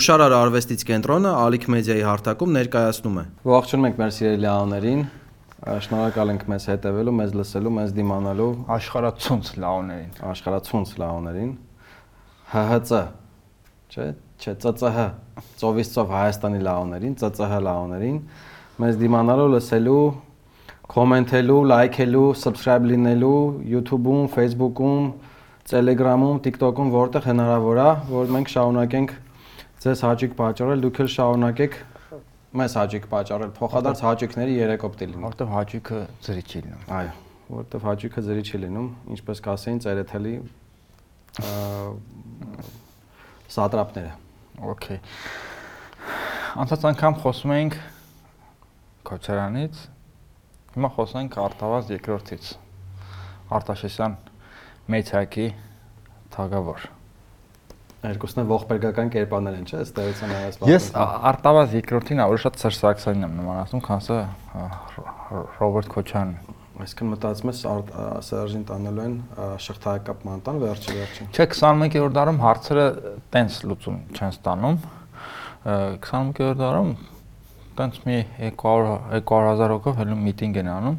Հուշարար արվեստից կենտրոնը Ալիք մեդիայի հարթակում ներկայացնում է։ Ողջունում ենք մեր սիրելի ահաներին։ Շնորհակալ ենք մեզ հետևելու, մեզ լսելու, մեզ դիմանալու աշխարհացունց լաոներին, աշխարհացունց լաոներին։ ՀՀՑ, չէ՞, չէ, ՑՑՀ, ծովից ծով Հայաստանի լաոներին, ՑՑՀ լաոներին, մեզ դիմանալու, լսելու, կոմենտելու, լայքելու, subscribe լինելու YouTube-ում, Facebook-ում, Telegram-ում, TikTok-ում, որտեղ հնարավոր է, որ մենք շարունակենք ձեզ հաճիկ պատճառել, դուք էլ շարունակեք մեզ հաճիկ պատճառել, փոխադարձ հաճիկների երեք օպտի լինում։ Որտեղ հաճիկը ծրի չի լինում։ Այո, որտեղ հաճիկը ծրի չի լինում, ինչպես կասեին ծերեթելի սատրապները։ Okay։ Անցած անգամ խոսում էինք Քոչարանից Հիմա խոսենք Արտավազ երկրորդից։ Արտաշեսյան Մեծակի թագավոր։ Երկուսն էլ ողբերգական կերպարներ են, չէ՞, էության այս բանը։ Ես Արտավազ երկրորդին ավելի շատ Սերժ Սարգսյանին եմ նմանացնում, քան սա Ռոբերտ Քոչյանն։ Այսինքն մտածում ես Սերժին տանելու են շղթայակապ մանտան վերջի վերջին։ Չէ, 21-րդ դարում հարցերը տենց լուծում չեն ստանում։ 21-րդ դարում տենց մի 200 200000 հոգով հենց միտինգ են անում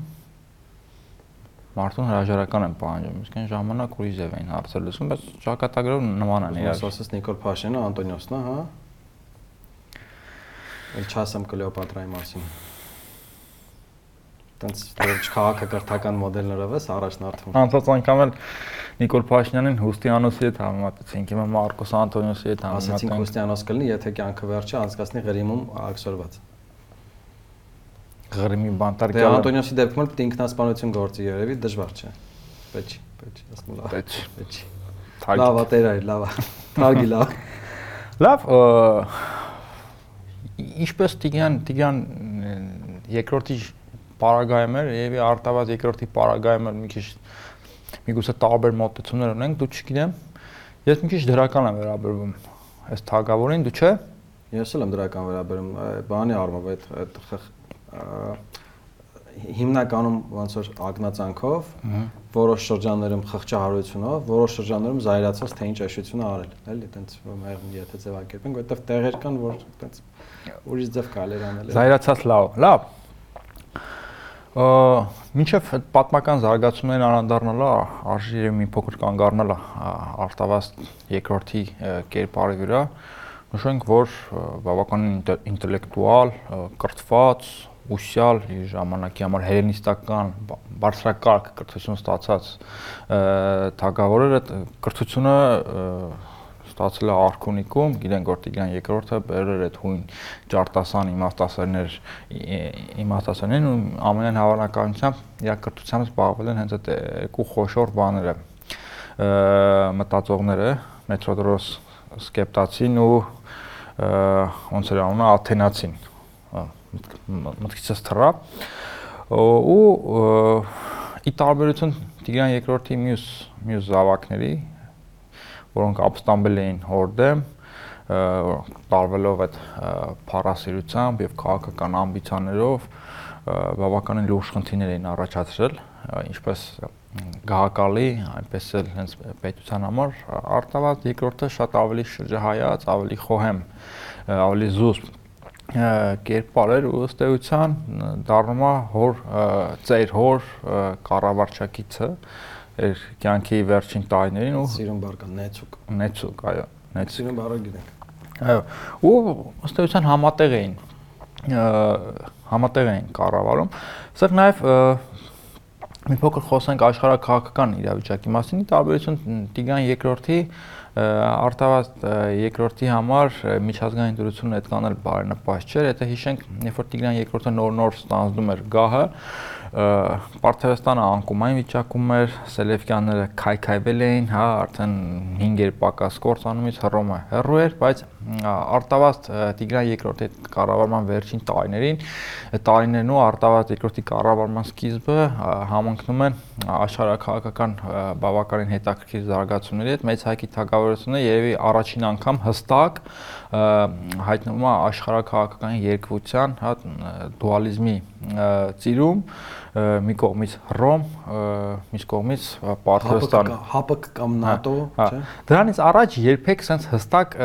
մարդուն հրաժարական են պահանջում իսկ այն ժամանակ ուրիշ ձև էին հարցեր լսում բայց ճակատագրով նման են իրար ասես Նիկոլ Փաշինյանը Անտոնիոսն է հա Էլ չասեմ Կլեոպատրայի մասին տենց որ քաղաքակրթական մոդելներով էս առաջնորդվում անցած անգամ էլ Նիկոլ Փաշինյանին Հուստիանոսի հետ համեմատեցինք հիմա Մարկոս Անտոնիոսի հետ համեմատենք ասացինք Հուստիանոս կլինի եթե կյանքը վերջը անցկացնի Ղրիմում աքսորված Ղրիմի բանտարկյալը։ Դե Անտոնիոսի դեպքում էլ պետք է ինքնասպանություն գործի երևի դժվար չէ։ Պետք, պետք, ասում լավ։ Պետք, պետք։ Լավ, տեր այ, լավ։ Թարգի լավ։ Լավ, ինչպես Տիգրան Տիգրան երկրորդի պարագայում էր, եւ արտավազ երկրորդի պարագայում էր մի քիչ միգուցե տարբեր մոտեցումներ ունենք, դու չգիտեմ։ Ես մի քիչ դրական եմ վերաբերվում այս թագավորին, դու չէ։ Ես էլ եմ դրական վերաբերում, բանի առումով այդ այդ հիմնականում ոնց որ ագնացանքով, որոշ շրջաններում խղճահարությունով, որոշ շրջաններում զայրացած թե ինչ էշությունը արել, էլի, այտենց մեղմ եթե ձևակերպենք, որովհետև տեղեր կան, որ այտենց ուրիշ ձև կարելի անել։ Զայրացած լավ, լավ։ Ա մինչև այդ պատմական զարգացումներին անդառնալը արժի երևի մի փոքր կանգ առնելը արտավաս երկրորդի կերպարի վրա նշենք որ բավականին ինտելեկտուալ, կրթված, ուսյալ ժամանակի համար հելենիստական բարձրակարգ կրթություն ստացած թագավորը այդ կրթությունը ստացել է Արքունիկում, գիտենք որ Տիգրան երկրորդը բերել այդ հույն ջարտասան իմաստասերներ իմաստասերներն ու ամենայն հավանականությամբ իր կրթությամբ զբաղվել են հենց այդ երկու խոշոր բաները մտածողները մետրոդրոս սկեպտացին ու ոնց էր անունը աթենացին մտքիցս թռա ու ի տարբերություն Տիգրան երկրորդի մյուս մյուս զավակների, որոնք ապստամբել էին հորդեմ, տարվելով այդ փառասիրությամբ եւ քաղաքական ամբիցիաներով բավականին լուրջ խնդիրներ էին առաջացրել, ինչպես գահակալի, այնպես էլ հենց պետության համար արտավազ երկրորդը շատ ավելի շրջահայաց, ավելի խոհեմ, ավելի զուսպ կերպար էր ու ըստ էության դառնում է հոր ծեր հոր կառավարչակիցը իր կյանքի վերջին տարիներին ու սիրուն բարգան նեցուկ նեցուկ այո նեցուկ սիրուն բարգը գիտենք այո ու ըստ էության համատեղ էին համատեղ էին կառավարում սա նաև մի փոքր խոսենք աշխարհակահաղական իրավիճակի մասին՝ տարբերություն Տիգան 2-րդի Արտավազդ երկրորդի համար միջազգային դրությունը այդքան էլ բարենպաստ չէր, եթե հիշենք, երբ որ Տիգրան երկրորդը նոր-նոր ստանձնում էր գահը, Պարթևստանը անկումային վիճակում էր, Սելևկյանները քայքայվել էին, հա, արդեն 5-եր պակաս կորցանումից հռոմը հեռու էր, բայց Արտավազ Տիգրան երկրորդի կառավարման վերջին տարիներին, տարիներն ու Արտավազ երկրորդի կառավարման սկիզբը համընկնում են աշխարհակահաղական բավականին հետաքրքիր զարգացումների հետ։ Մեծ հայկի թագավորությունը երևի առաջին անգամ հստակ հայտնվում է աշխարհակահաղական երկվության, հա, դուալիզմի ծիրում մի կողմից Ռոմ, մյուս կողմից Պարթեստան, ՀԱՊԿ կամ ՆԱՏՕ, չէ։ Դրանից առաջ երբեք sense հստակ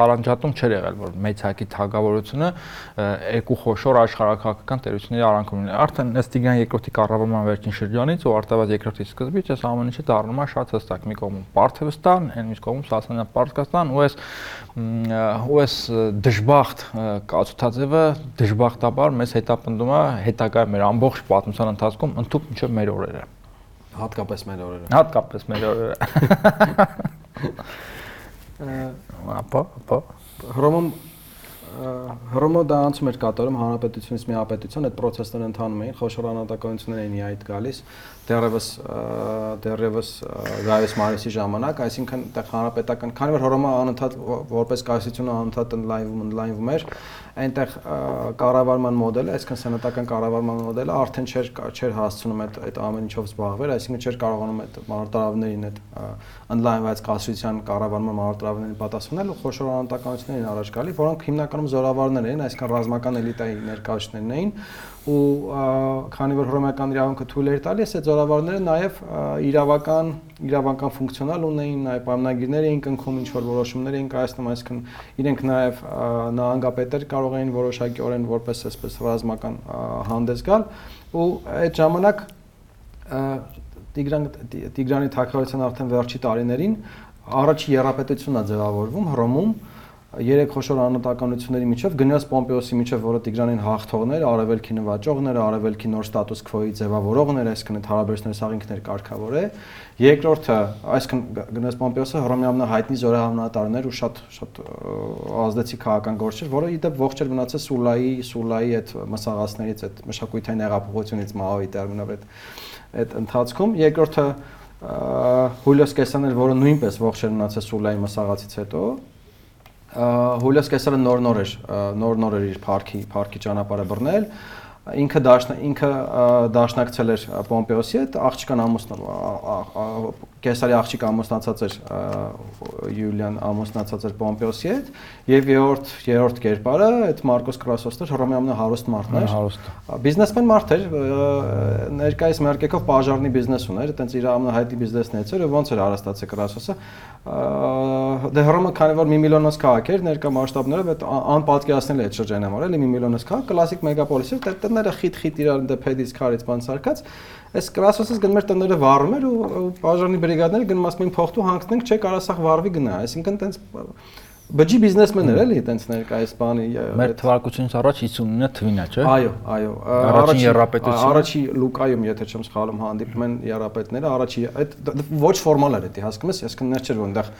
տարանջատում չէր եղել, որ մեծ հայկի թագավորությունը երկու խոշոր աշխարհակահաղական տերությունների արանքում լինի։ Արդեն Նեստիգյան երկրորդի կառավարման վերջին շրջանից ու Արտավազ երկրորդի սկզբից այս ամեն ինչը դառնում է շատ հստակ։ Մի կողմում Պարթևստան, այն մյուս կողմում Սասանյան Պարսկաստան ու այս ու այս դժբախտ կացուցածևը դժբախտաբար մեզ հետապնդում է հետագա մեր ամբողջ պատմության ընթացքում ընդཐུպ մինչև մեր օրերը։ Հատկապես մեր օրերը։ Հատկապես մեր օրերը։ Ապա, ապա Հռոմում Հռոմը դա անցում էր կատարում հանրապետությունից միապետություն, այդ process-ները ընթանում էին, խոշոր անհատականություններ էին իհայտ գալիս, դեռևս դեռևս Գայոս Մարիսի ժամանակ, այսինքն այդտեղ հանրապետական, քանի որ Հռոմը անընդհատ որպես կայսրություն անընդհատ ընդլայնվում, ընդլայնվում էր, այնտեղ կառավարման մոդելը, այսինքն սենատական կառավարման մոդելը արդեն չէր չէր հասցնում այդ այդ ամեն ինչով զբաղվել, այսինքն չէր կարողանում այդ մարտարավներին այդ ընդլայնված կասրության կառավարման մարտարավներին պատասխանել ու խոշոր անհատականություններ են առաջ գալի, որոնք հիմնականում զորավարներ էին, այսինքն ռազմական էլիտայի ներկայացուցիչներն էին ու քանի որ հռոմեական իրավունքը թույլ էր տալիս, այդ զորավարները նաև իրավական իրավական ֆունկցիոնալ ունեին, նաև պայմանագիրներ էին կնքում, ինչ որ որոշումներ էին կայացնում, այսինքն իրենք նաև նահանգապետեր կարող էին որոշակիորեն որպես այսպես ռազմական հանդես գալ ու այդ ժամանակ Տիգրան Տիգրանի թագավորության արդեն վերջի տարիներին առաջի երապետությունն է ձևավորվում Հռոմում երեք խոշոր անհատականությունների միջև գնաց Պոմպեոսի միջև, որը Տիգրանին հաղթողներ, արևելքի նվաճողներ, արևելքի նոր ստատուս քվոյի ձևավորողներ, այսինքն այդ հարաբերությունները սաղ ինքներ կարգավոր է։ Երկրորդը, այսինքն գնաց Պոմպեոսը Հռոմի ամենահայտնի զորահավնատարներ ու շատ շատ ազդեցիկ քաղաքական գործ էր, որը իդեպ ողջ էր մնացել Սուլայի, Սուլայի այդ մսաղացներից, այդ մշակութային հեղափոխությունից Մաոյի տերմինով այդ այդ ընթացքում։ Երկրորդը Հուլիոս Կեսանն էր, որը նույնպես ողջ էր մնացել Սուլայի մսաղացից հետո, Հուլիոս Կեսարը նոր-նոր էր, նոր-նոր էր իր парքի, парքի ճանապարհը բռնել։ Ինքը դաշն ինքը դաշնակցել էր Պոմպեոսի հետ, աղջկան ամուսնով Կեսարի աղջիկ ամուսնացած էր Յուլիան ամուսնացած էր Պոմպեոսի հետ եւ երրորդ երրորդ կերպարը այդ Մարկոս Կրասոստը Հռոմի ամենահարուստ մարդն էր։ Հարուստ։ Բիզնեսմեն մարդ էր, ներկայիս մերկեքով բաժարնի բիզնես ուներ, այտենց իր ամենահայտնի բիզնեսն էր, ոնց էր հարստացել Կրասոսը։ Դե Հռոմը քանի որ 1 միլիոնոց քաղաք էր, ներկա մասշտաբներով այդ անպատկերացնել է այդ շրջանը համար, էլի 1 միլիոնոց քաղաք, կլասիկ մեգապոլիս էր, տները խիտ-խիտ իրար դե փեդից քարից բան սարկած Այս Կրասոսից գնում էր տները վառում էր ու բաժանի բրիգադները գնում ասում էին փոխտու հանգցնենք, չէ կարա սա վառվի գնա, այսինքն տենց բջի բիզնեսմեններ էլի տենց ներկայիս բանի մեր թվարկությունից առաջ 59 թվին է, չէ։ Այո, այո։ Առաջին երապետությունը։ Առաջի Լուկայում, եթե չեմ սխալվում, հանդիպում են երապետները, առաջի այդ ոչ ֆորմալ էր դա, հասկանում ես, այսինքն ներ չէր որ այնտեղ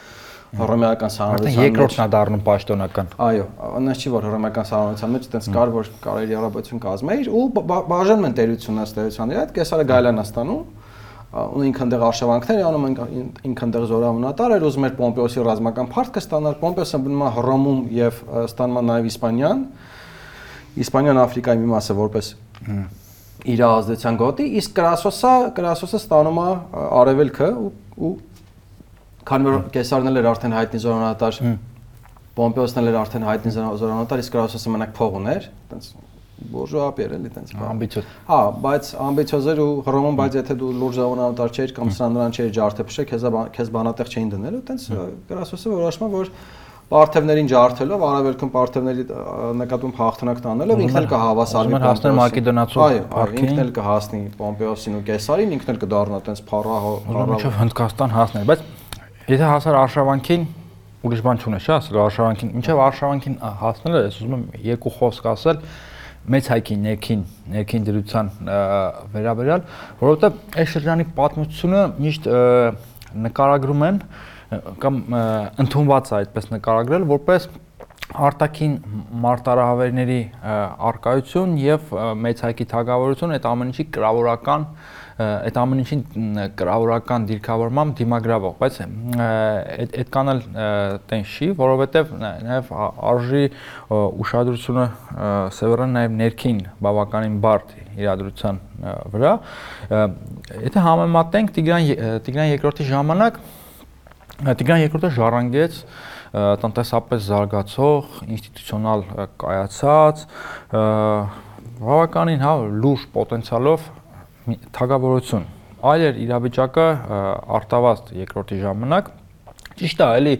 հռոմեական սահմանության մեջ երկրորդն է դառնում պաշտոնական։ Այո, այնպես չի որ հռոմեական սահմանության մեջ այտենց կար որ կարելի առավոտություն կազմեիր ու բաժանում են տերությունն ըստ տերության։ Այդ կեսարը գայլանա ստանում ու ինքն դեղ արշավանքներ անում ինքն դեղ զորավնատար էր ուզում էր Պոմպեոսի ռազմական փառքը ստանալ Պոմպեոսը բնում է Հռոմում եւ ստանում է նաեւ Իսպանիան Իսպանիան Աֆրիկայի մի մասը որպես իր ազդեցության գոտի իսկ Կրասոսը Կրասոսը ստանում է արևելքը ու քանի որ Կեսարն էլ էր արդեն հայտնի զորավնատար Պոմպեոսն էլ էր արդեն հայտնի զորավնատար իսկ Կրասոսը մենակ փող ուներ այտենց բուրժուա էր էլի տենց բան։ Ամբիցիոզ։ Հա, բայց ամբիցիոզ էր ու Հռոմում, բայց եթե դու լուրջ զավանանտար չէիր կամ սա նրան չէր ջարդը փշե, քեզ քեզ բանատեղ չէին դնելու, տենց Կրասոսը որոշում որ Պարթևներին ջարդելով, արևելքում Պարթևների նկատմամբ հաղթանակ տանելով ինքն էլ կհավասարվի հասնել Մակեդոնացու այո, ինքն էլ կհասնի Պոմպեոսին ու Կեսարին, ինքն էլ կդառնա տենց փառահո, փառահո Հնդկաստան հասնել, բայց եթե հասար Արշավանքին ուրիշ բան չունես, չէ՞, ասել Արշավանքին, ինչեւ Արշավանքին հասնելը, ես ուզում եմ երկու խոսք ասել, մեծ հայքի ներքին ներքին դրության վերաբերյալ, որովհետև այս շրջանի պատմությունը միշտ նկարագրում են կամ ընդունված է այդպես նկարագրել, որպես արտաքին մարտարահավերների արկայություն եւ մեծ հայքի թագավորություն այդ ամեն ինչի կրավորական այդ ամեն ինչին կրավորական դիրքավորմամբ դիմագրավող, բայց այդ այդքան էլ տեն չի, որովհետև նաև արժի ուշադրությունը սևեռան նաև ներքին բավականին բարդ իրադրության վրա։ Եթե համեմատենք Տիգրան Տիգրան երկրորդի ժամանակ Տիգրան երկրորդը ժառանգեց տնտեսապես զարգացող, ինստիտուցիոնալ կայացած, բավականին հա լուրջ պոտենցիալով թագավորություն։ Այլ էր իրավիճակը արտավազդ երկրորդի ժամանակ, Ճիշտ է, էլի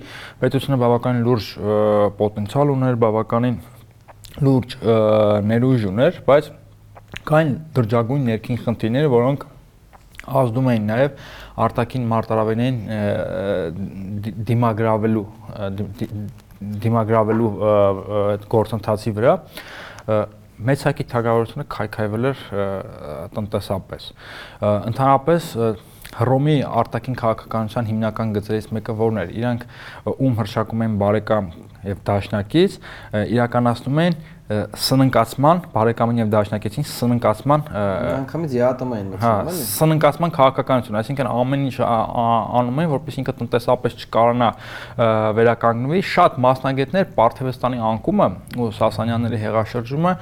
պետությունը բավականին լուրջ պոտենցիալ ուներ, բավականին լուրջ ներուժ ուներ, բայց կային դրճագույն ներքին խնդիրները, որոնք ազդում էին նաև արտաքին մարտարավերին դիմագրավելու դիմագրավելու գործընթացի վրա մեծ հակի թագավորությունը քայքայվել էր տնտեսապես ընդհանրապես Հռոմի արտաքին քաղաքականության հիմնական գծերից մեկը որն էր։ Իրանք ում հրշակում են բարեկամ եւ դաշնակից իրականացնում են սննկացման, բարեկամին եւ դաշնակիցին սննկացման անգամից ԵԱՏՄ են մտցնում, հա, էլի։ Սննկացման քաղաքականություն, այսինքն ամեն ինչ անում են, որպեսզի ինքը տնտեսապես չկարանա վերականգնվի։ Շատ մասնագետներ Պարթևստանի անկումը ու Սասանյանների հեղաշրջումը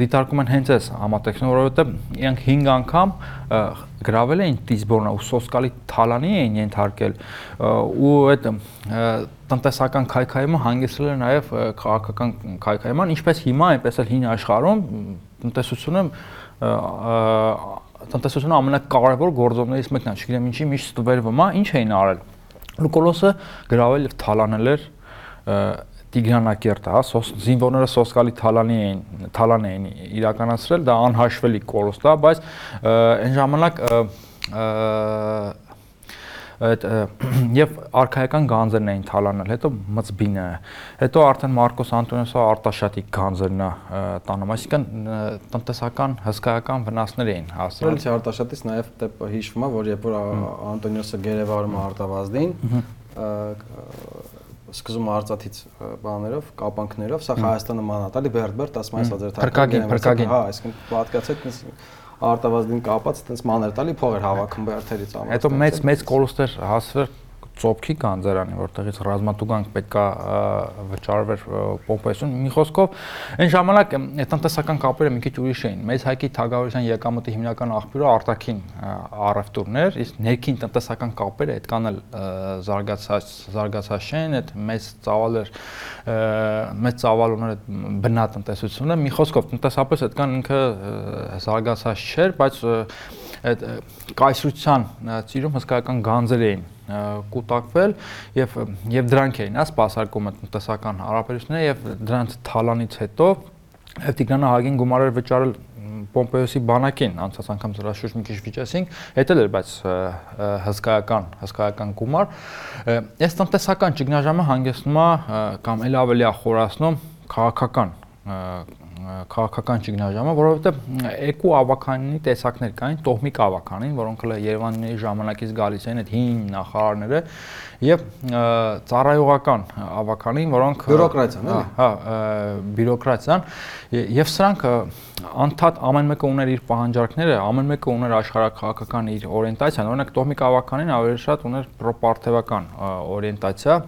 դիտարկում են հենց այս համատեքստը, որովհետեւ իրանք 5 անգամ գրավել էին Տիզբորնը ու Սոսկալի Թալանի էին ենթարկել ու այդ տնտեսական քայքայումը հանգեցրել է նաև քաղաքական քայքայման, ինչպես հիմա, այնպես էլ հին աշխարհում տնտեսությունը տնտեսությունը ամենակարևոր գործոններից մեկն է, չգիտեմ ինչի միշտ ստվերվում է, ինչ էին արել։ Լուկոլոսը գրավել եւ թալանել էր Տիգրանակերտը, հա, զինվորները սոսկալի թալանի էին, թալան էին իրականացրել, դա անհաշվելի կորուստ է, բայց այն ժամանակ այդ եւ արխայական գանձերն էին թալանել, հետո մծբինը, հետո արդեն Մարկոս Անտոնիոսը արտաշատի գանձերն է տանում, այսինքն տնտեսական հսկայական վնասներ էին հասցրել։ Ֆրանսիա արտաշատից նաեւ հիշվում է, որ երբ որ Անտոնիոսը գերեվարում է արտավազդին, սկզում արծաթից բաներով, կապանքներով, սա Հայաստանը մանատալի Բերդբերտ ասում այս ադրթական փրկագին, փրկագին։ Հա, այսինքն պատկացեք արտավազդին կապած այտենց մաներ տալի փողեր հավաքում բերթերից ամեն։ Հետո մեծ մեծ կորուստեր հասվեր ծոփքի գանձարանի, որտեղից ռազմատուգանք պետքա վճարվեր Պոմպեյսուն։ Մի խոսքով, այն ժամանակ տնտեսական կապերը մի քիչ ուրիշ էին։ Մեծ հայկի թագավորության եկամուտի հիմնական աղբյուրը արտաքին առևտուրներ, իսկ ներքին տնտեսական կապերը այդքան էլ զարգացած զարգացած չեն, այդ մեծ ծավալ էր մեծ ծավալ ուներ այդ բնատնտեսությունը։ Մի խոսքով, տնտեսապես այդքան ինքը զարգացած չէր, բայց այդ կայսրության ծիրում հսկայական գանձեր էին կուտակվել եւ եւ դրանք էին, հա, սպասարկումը տնտեսական հարաբերությունները եւ դրանց թալանից հետո եւ Տիգրանը Հագին գումարեր վճարել Պոմպեոսի բանակին անցած անգամ դրա շուրջ մի քիչ վիճեցինք, հետել էր, բայց հսկայական, հսկայական գումար։ Այս տնտեսական ճգնաժամը հանգեցնում է կամ ել ավելի է խորացնում քաղաքական քաղաքական ճգնաժամը, որովհետև երկու ավականների տեսակներ կային, տոհմիկ ավականին, որոնք հենց Երևանի ժամանակից գալիս են այդ հին նախարարները եւ ծառայողական ավականին, որոնք բյուրոկրատիան, էլի։ Հա, բյուրոկրատիան եւ սրանք անդադ ամեն մեկը ուներ իր պահանջարկները, ամեն մեկը ուներ աշխարհակաղակական իր օրիենտացիան, օրինակ տոհմիկ ավականին ավելի շատ ուներ պրոպարտևական օրիենտացիա,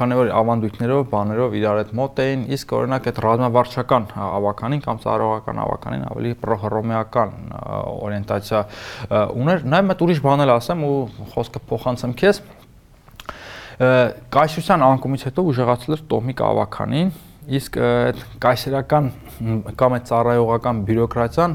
քանի որ ավանդույթներով, բաներով իրար հետ մոտ էին, իսկ օրինակ այդ ռազմավարչական ավականին կամ ծառայողական ավականին ավելի պրոհռոմեական օրիենտացիա ուներ։ Նաև մեծ ուրիշ բան էլ ասեմ ու խոսքը փոխանցեմ քեզ կայսրության անկումից հետո ուժեղացել էր տոհմիկ ավականին, իսկ այդ կայսերական կամ այդ ծառայողական բյուրոկրատիան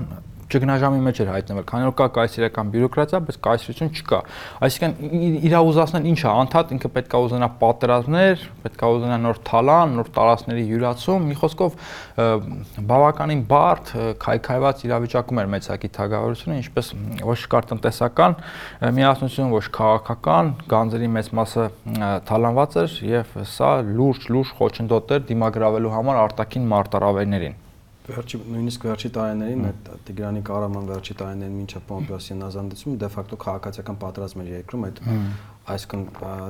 ճգնաժամի մեջ էր հայտնվել, քանի որ կա կայսերական բյուրոկրատիա, բայց կայսրություն չկա։ Այսինքն իրա ուզածն ինչա, անդադ ինքը պետքա ուզենա պատերազմներ, պետքա ուզենա նոր թալան, նոր տարածքների յուրացում, մի խոսքով բավականին բարդ քայքայված իրավիճակում էր մեծակի թագավորությունը, ինչպես ոչ կար տնտեսական միասնություն, ոչ քաղաքական, գանձերի մեծ մասը թալանված էր եւ սա լուրջ լուրջ խոչընդոտ էր դիմագրավելու համար արտաքին մարտարավերներին վերջի նույնիսկ վերջի տարիներին այդ Տիգրանի կառավարման վերջի տարիներին մինչև Պոմպեոսի նազանդեցումը դե ֆակտո քաղաքացիական պատերազմ էր երկրում այդ այսքան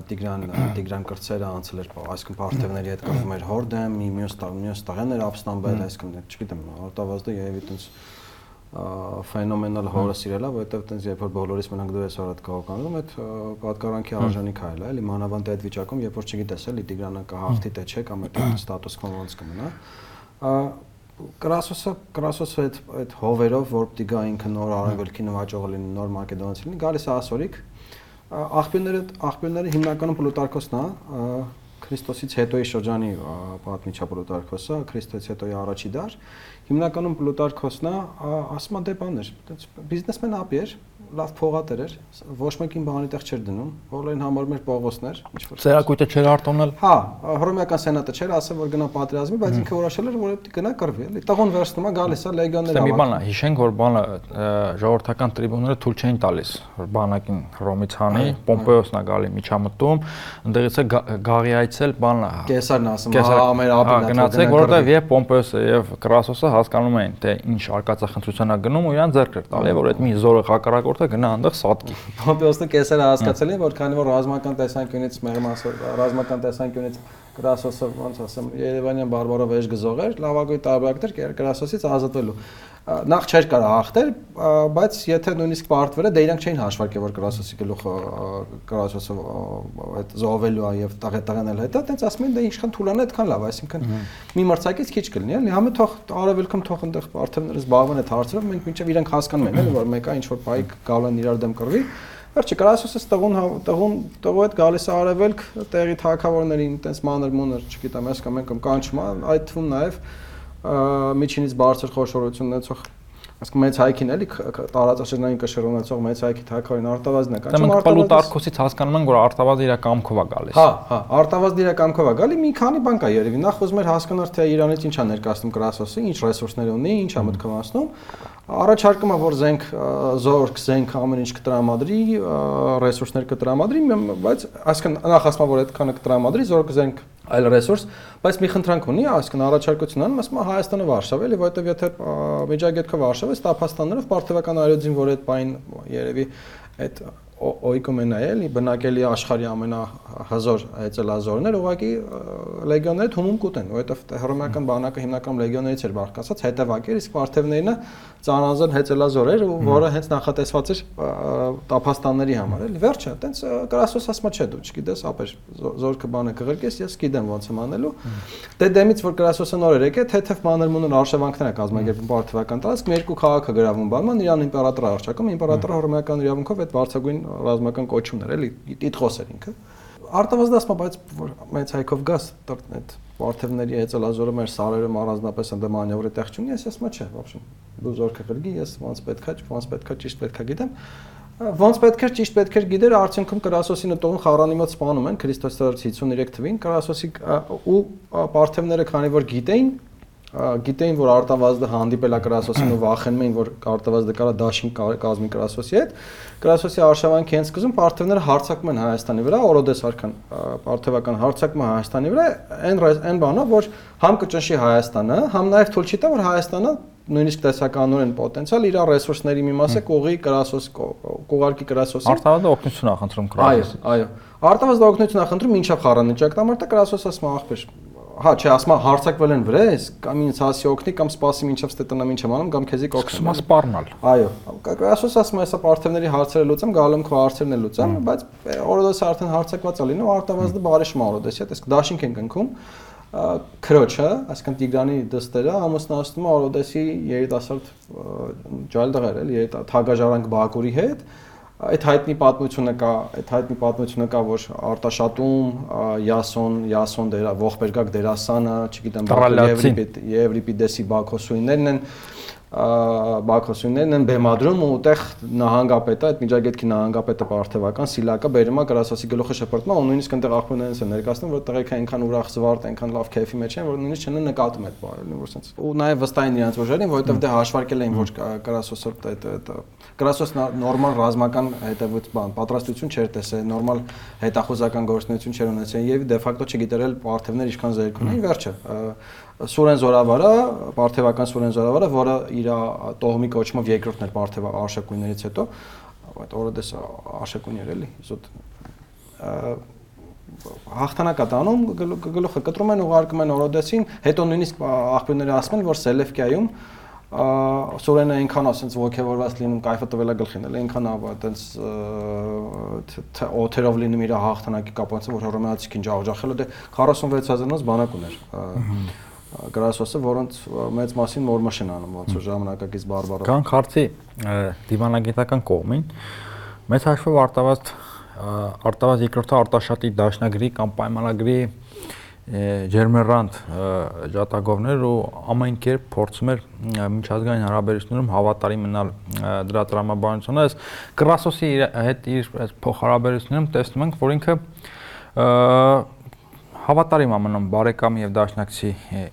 Տիգրան Տիգրան կրծերը անցել էր այսքան պարտևների հետ կապում էր հորդեմ մի մյուս մյուս տղաներ ապստամբել այսքան չգիտեմ արտավազդը երևի տենց ֆենոմենալ հորը սիրելա, որովհետև տենց երբ որ բոլորից մենակ դու ես արդ կողքանում, այդ պատկառանքի արժանի քայլ է, էլի մանավանդ այդ վիճակում, երբ որ չգիտես էլի Տիգրանը կհաղթի թե չէ կամ այդ ստատուս կո ոնց կմնա Կրասոսը կրասոսը այդ այդ հովերով, որ պիտի գա ինքը նոր արևելքի նվաճողը լինի, նոր մակեդոնացի լինի, գալիս է ասորիկ։ Աղբյուրները աղբյուրները հիմնականում Պլուտարկոսն է, Քրիստոսից հետոյի շրջանի պատմիչա Պլուտարքոսը, Քրիստոսից հետոյի առաջի դար, հիմնականում Պլուտարքոսն է ասում դե բաներ, բիզնեսմեն ապի էր, լավ փողատեր էր, ոչ մեկին բանի տեղ չէր դնում, բոլորին համար մեր Պողոսներ, ինչ որ Ծերակույտը չէր արտոնել։ Հա, հռոմեական սենատը չէր ասել, որ գնա պատերազմի, բայց ինքը որոշել էր, որ պետք գնա կռվի, էլի։ Տղոն վերցնում է գալիս է լեգիոններ հավաք։ Մի բան է, հիշենք, որ բանը ժողովրդական տրիբունները թույլ չէին տալիս, որ բանակին Հռոմից հանի, Պոմպեոսն է գալի միջամտում, ընդեղից է գաղի այցել բանը։ Կեսարն ասում, հա, մեր ապին գնացեք, որովհետև եւ Պոմպեոսը եւ Կրասոսը հասկանում էին, թե ինչ արկածախնդրության է գնում ու իրան ձեռք էր տալի, որ այդ մի զորը հակառակորդը գնա այնտեղ սատկի։ Պոմպեոսը կեսերը հասկացել են, որ քանի որ ռազմական տեսանկյունից մեղմասը ռազմական տեսանկյունից Կրասոսը ոնց ասեմ, Երևանյան բարբարով էջ գզող էր, լավագույն տարբերակներ Կրասոսից ազատվելու նախ չէր կարող հաղթել, բայց եթե նույնիսկ պարտվերը դե իրանք չէին հաշվարկել, որ Կրասոսի գլուխը Կրասոսը այդ զոհվելու է եւ տաղետաղանել հետո, տենց ասում են դե ինչքան թուլանա այդքան լավ, այսինքն մի մրցակից քիչ կլինի, էլի, համը թող արևելքում թող այնտեղ արդեն զբաղվեն այդ հարցերով, մենք մինչեւ իրանք հասկանում են, էլի, որ մեկը ինչ որ բայ գալու են իրար դեմ կռվի, Վերջը Կրասոսը տղուն տղուն տղու հետ գալիս է արևելք տեղի թակավորներին, տենց մանր մոներ, չգիտեմ, ես կամ ենք կանչում, այդ թվում նաև միջինից բարձր խոշորություն ունեցող ասենք մեծ հայքին էլի տարածաշրջանային կշռ ունեցող մեծ հայքի թակավորին արտավազն է կանչում արտավազը Պլուտարքոսից հասկանում են որ արտավազը իր կամքով է գալիս հա հա արտավազը իր կամքով է գալի մի քանի բան կա երևի նախ ուզում էր հասկանալ թե Իրանից ինչ է ներկայացնում Կրասոսը ինչ ռեսուրսներ ունի ինչ է մտքովացնում Առաջարկում է, որ զենք զորք, զենք ամեն ինչ կտրամադրի, ռեսուրսներ կտրամադրի, բայց այսքան նախ ասում որ այդքանը կտրամադրի, զորք զենք այլ ռեսուրս, բայց մի խնդրանք ունի, այսքան առաջարկություն անում, ասում է Հայաստանը Վարշավ էլի, որովհետև եթե Միջագետքը Վարշավ է, Ստապաստաններով պարտեվական այրոդին, որ այդ բային երևի այդ օիկոմենա է, էլի բնակելի աշխարհի ամենահզոր հեծելազորներ ուղղակի լեգիոնները թումում կուտեն, որովհետև հռոմեական բանակը հիմնականում լեգիոններից էր բաղկացած, հետևակ էր, իսկ վարդևներինը ծանրազան հեծելազոր էր, որը հենց նախատեսված էր տափաստանների համար, էլի վերջը, տենց կրասոս ասма չէ դու, չգիտես, ապեր զորքը բանը կղրկես, ես գիտեմ ոնց եմ անելու։ Դե դեմից որ կրասոսը նոր էր եկել, թեթև մանր-մունուն արշավանքներ է կազմակերպում բարթևական տարածք, մի երկու քաղաքը գրավում բանման, իրան իմպերատորը արշակում, իմպերատորը հռոմեական իրավունքով այդ բարձրագույն ռազմական կոչումներ, էլի տիտղոս էր ինքը։ Արտավազդասմա, բայց որ մեծ հայկով գաս այդ Վարդևների հեծելազորը մեր սարերը առանձնապես ընդ մանևրի տեղ չունի, ես ասում չէ, ոբշեն։ Դու զորքը գրգի, ես ոնց պետքա, ոնց պետքա, ճիշտ պետքա գիտեմ։ Ոնց պետք էր, ճիշտ պետք էր գիտեր, արդյունքում Կրասոսի նտողն խառանի մոտ սպանում են Քրիստոսի 53 թվին, Կրասոսի ու Պարթևները քանի որ գիտեին, գիտեին, որ Արտավազդը հանդիպել է Կրասոսին ու վախենում էին, որ Արտավազդը կարա դաշին կազմի Կրասոսի հետ։ Կրասոսի արշավանքի հենց սկզբում Պարթևները հարցակում են Հայաստանի վրա, Օրոդես արքան Պարթևական հարցակում է Հայաստանի վրա, այն այն բանով, որ համ կճնշի Հայաստանը, համ նաև թույլ չի տա, որ Հայաստանը նույնիսկ տեսականորեն պոտենցիալ իր ռեսուրսների մի մասը կողի կրասոս կողարկի կրասոսի Արտավազդը օգնություն է խնդրում կրասոս։ Այո, այո։ Արտավազդը օգնություն է խնդրում ինչա խառանիճակ տամարտը կրասոս ասում աղբեր հա, չէ, ասում հարցակվել են վրես, կամ ինձ հասի օգնի, կամ սպասի մինչև ստե տնամ ինչ եմ անում, կամ քեզի կօգնեմ։ Սկսում է սպառնալ։ Այո, ասոս ասում է, հեսա պարթևների հարցերը լուծեմ, գալու եմ քո հարցերն էլ լուծեմ, բայց օրոդոսը արդեն հարցակված է լինում, արտավազդը բարի շմա օրոդոսի հետ, իսկ դաշինք են կնքում քրոջը, այսինքն Տիգրանի դստերը ամուսնացնում է Օրոդեսի երիտասարդ ջալդղեր էլ, երիտասարդ Թագաժարանք Բակուրի հետ, այդ հայտնի պատմությունը կա, այդ հայտնի պատմությունը կա, որ Արտաշատում Յասոն, Յասոն դերա ողբերգակ դերասանը, չգիտեմ, Եվրիպիդեսի Բաքոսուիններն են, Բաքոսյուններն են բեմադրում ու այդտեղ նահանգապետը, այդ միջագետքի նահանգապետը Պարթևական Սիլակը բերում է գրասոսի գլուխը շփրտում ու նույնիսկ այնտեղ աղբյուրներս են ներկայացնում, որ տղեկը այնքան ուրախ զվարթ, այնքան լավ քեֆի մեջ են, որ նույնիսկ չեն նկատում այդ բանը, որ sense։ Ու նաև վստահ են իրանց ուժերին, որովհետև դե հաշվարկել էին, որ գրասոսը այդ այդ գրասոս նորմալ ռազմական հետևից բան, պատրաստություն չէր տեսել, նորմալ հետախուզական գործունեություն չէր ունեցել եւ դե ֆակտո չգիտերել պարթևներ ինչքան զերկ ունեն, վերջը Սուրեն Զորավարը, Պարթևական Սուրեն Զորավարը, որը իր տոհմի կոչմով երկրորդն էր Պարթև արշակույներից հետո, այդ օրոդես արշակույն էր էլի, զուտ հաղթանակ է տանում, գլուխը կտրում են, ուղարկում են օրոդեսին, հետո նույնիսկ աղբյուրները ասում են, որ Սելևկիայում Սուրենը այնքան ասենց ողջավորված լինում, կայֆը տվել է գլխին, էլ այնքան այտենց օթերով լինում իր հաղթանակի կապանցը, որ հռոմեացի քինջ աջախելը դե 46000-ից բանակ ուներ գրասոսը, որոնց մեծ մասին նորմաշ են անում, ոնց որ ժամանակակից բարբարով։ Կան քարտի դիվանագիտական կողմին մեծ հաշվով արտավազդ արտավազ երկրորդը արտաշատի դաշնագրի կամ պայմանագրի ջերմերանտ ջատագովներ ու ամեն կերպ փորձում էր միջազգային հարաբերություններում հավատարի մնալ դրա տրամաբանությունը այս Կրասոսի հետ իր փոխհարաբերություններում տեսնում ենք որ ինքը հավատարիմ է մնում բարեկամի եւ դաշնակցի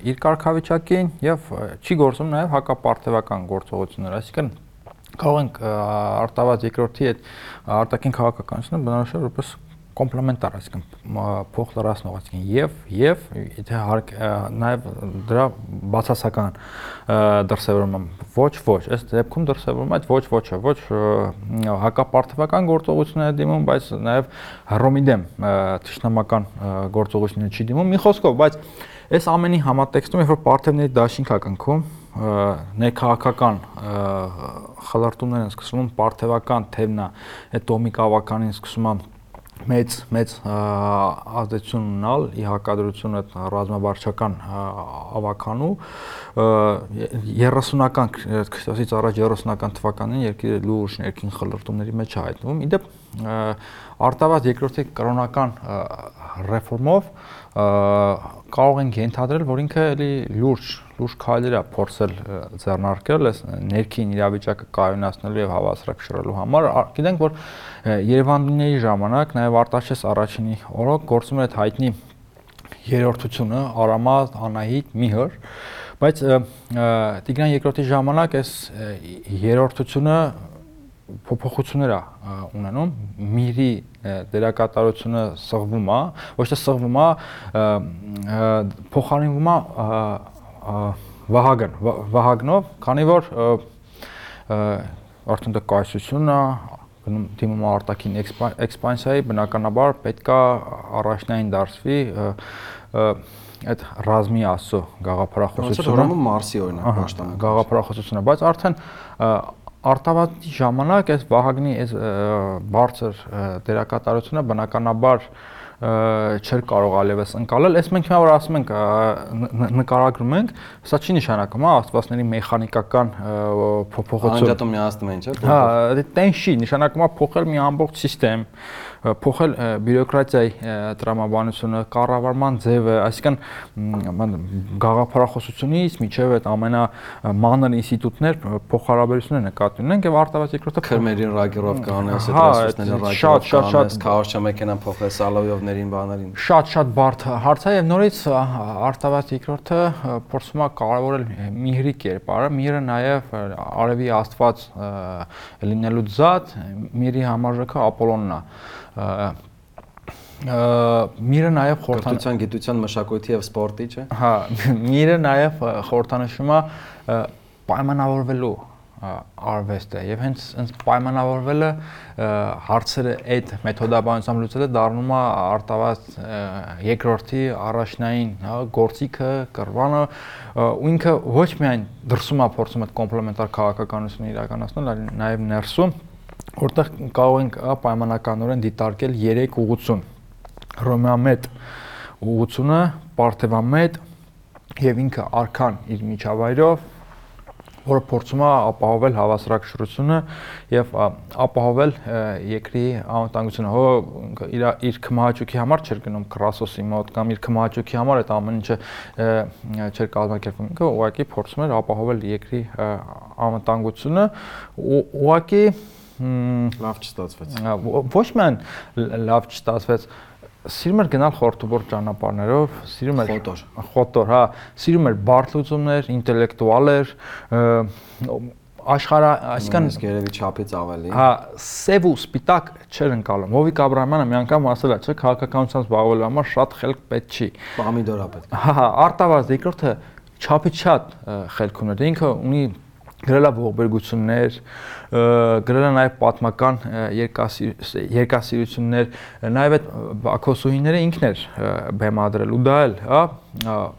իր կարգավիճակին եւ չի գործում նաեւ հակապարտեվական գործողություններ, այսինքն կարող ենք արտավազ երկրորդի հետ արտաքին քաղաքականությունը բնորոշել որպես կոմպլեմենտար, այսինքն փոխ լրացնող, այսինքն եւ եւ եթե հարկ նաեւ դրա բացասական դրսևորում ոչ ոչ, այս դեպքում դրսևորում այդ ոչ ոչը, ոչ հակապարտեվական գործողություններ դիմում, բայց նաեւ հռոմիդեմ ճշնամական գործողություններ չի դիմում։ Մի խոսքով, բայց այս ամենի համատեքստում, երբ որ պարտեվների դաշինք ակնքում ներքաղաքական խլարտումներ են սկսվում, պարտեվական թևնա, այդ տոմիկ ավականին սկսում է մեծ մեծ ազդեցություն ունալ ի հակադրություն այդ ռազմավարչական ավականու 30-ական Քրիստոսից առաջ 30-ական թվականին երկիրը լուրջ ներքին խլրտումների մեջ հայտնվում։ Իդեպ արտավազ երկրորդի կրոնական ռեֆորմով կարող ենք ենթադրել, որ ինքը էլի լուրջ լուրջ քայլեր է փորձել ձեռնարկել այս ներքին իրավիճակը կայունացնելու եւ հավասարակշռելու համար։ Գիտենք, որ Երևանների ժամանակ նաեւ Արտաշես առաջինի օրոք գործում էր այդ հայտնի երրորդությունը Արամատ, Անահիտ, Միհր, բայց Տիգրան երկրորդի ժամանակ այս երրորդությունը փոփոխություններ է ունենում միրի դերակատարությունը սղվում է ոչ թե սղվում է փոխարինվում է վահագն վահագնով քանի որ արդեն դա կայսությունն է գնում դիմում արտաքին էքսպանսիայի բնականաբար պետքա առաջնային դարձվի այդ ռազմի ասո գաղափարախոսությունը ուրեմն Մարսի օրինակ պաշտպանում գաղափարախոսությունը բայց արդեն արտավատի ժամանակ այս Վահագնի այս բարձր դերակատարությունը բնականաբար չէր կարող այլևս ընկալել։ Այս մենք հիմա որ ասում ենք նկարագրում ենք, սա չի նշանակում, հա, աստվածների մեխանիկական փոփոխություն։ Անջատում միացնում են, չէ՞։ Հա, դեն չի, նշանակում է փոխել մի ամբողջ համակարգ փոխել բյուրոկրատիայի տրամաբանությունը, կառավարման ձևը, այսինքն գաղափարախոսությունից միջև այդ ամենամանր ինստիտուտներ փոխհարաբերություններ նկատի ունենք եւ արտավաճ երկրորդը քրմերին ռագերով կանես, հա, ռեսուրսներին ռագերով կանես, քաոսչա մեքենան փոխել սալովյովներին բաներին։ Շատ-շատ բարդ հարց է եւ նորից արտավաճ երկրորդը փորձում է կարևորել միհրի կերպարը, միհրը նաեւ արևի աստված լինելու զատ, միհրի համարժեքը Ապոլոնն է միրը նաև խորհրդանշան գիտության մշակույթի եւ սպորտի, չէ։ Հա, միրը նաև խորհրդանշում է պայմանավորվելու արվեստը եւ հենց հենց պայմանավորվելը հարցերը այդ մեթոդաբանությամբ լուծելը դառնում է արտավազ երկրորդի առաջնային հա գործիքը կրվանը ու ինքը ոչ միայն դրսում է փորձում այդ կոմպլեմենտար քաղաքականությունը իրականացնել, այլ նաեւ ներսում որտեղ կարող ենք պայմանականորեն դիտարկել 3 ուղություն հռոմեամետ ուղությունը, պարթևամետ եւ ինքը արքան իր միջավայրով որը փորձում է ապահովել հավասարակշռությունը եւ ապահովել երկրի անվտանգությունը։ Հո իր իր քմահաճուկի համար չէր գնում Կրասոսի մոտ կամ իր քմահաճուկի համար այդ ամեն ինչը չէր կազմակերպվում։ Ինքը ուղղակի փորձում էր ապահովել երկրի անվտանգությունը ու ուղղակի լավ չստացվեց։ Ոչ միայն լավ չստացվեց, սիրում էր գնալ խորտուբոր ճանապարհներով, սիրում էր խոտոր։ Խոտոր, հա, սիրում էր բարդ լուծումներ, ինտելեկտուալ էր, աշխարհ, այսինքն իսկ երևի չափից ավելի։ Հա, սև ու սպիտակ չէր ընկալում։ Հովիկ Աբրահամյանը մի անգամ ասել է, չէ, քաղաքականությամբ զբաղվելու համար շատ խելք պետք չի։ Պամիդորա պետք։ Հա, արտավազ երկրորդը չափից շատ խելք ուներ։ Ինքը ունի գրել է ողբերգություններ, գրել է նաև պատմական երկասիրություններ, նաև այդ Բաքոսուհիները ինքն էր բեմադրել ու դա էլ, հա,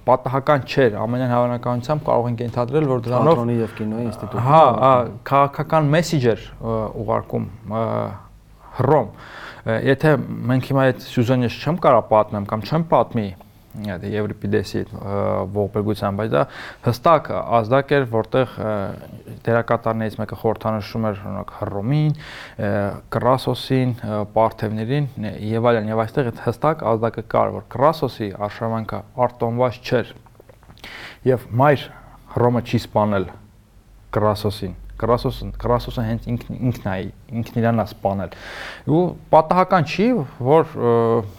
պատահական չէր, ամենայն հավանականությամբ կարող ենք ենթադրել, որ դրանով Թատրոնի եւ կինոյի ինստիտուտը հա, հա, քաղաքական մեսեջեր ուղարկում հռոմ։ Եթե մենք հիմա այդ Սյուզանյես չեմ կարա պատմեմ կամ չեմ պատմի, Դե այդ Եվրիպիդեսի ողբերգության, բայց դա հստակ ազդակ էր, որտեղ դերակատարներից մեկը խորհրդանշում էր օրինակ Հռոմին, Կրասոսին, Պարթևներին եւ այլն, եւ այստեղ այդ հստակ ազդակը կար, որ Կրասոսի արշավանքը արտոնված չէր։ Եվ մայր Հռոմը չի սپانել Կրասոսին Կրասոսը Կրասոսը հենց ինքն ինքն է ինքն իրան է սپانել։ Ու պատահական չի, որ և,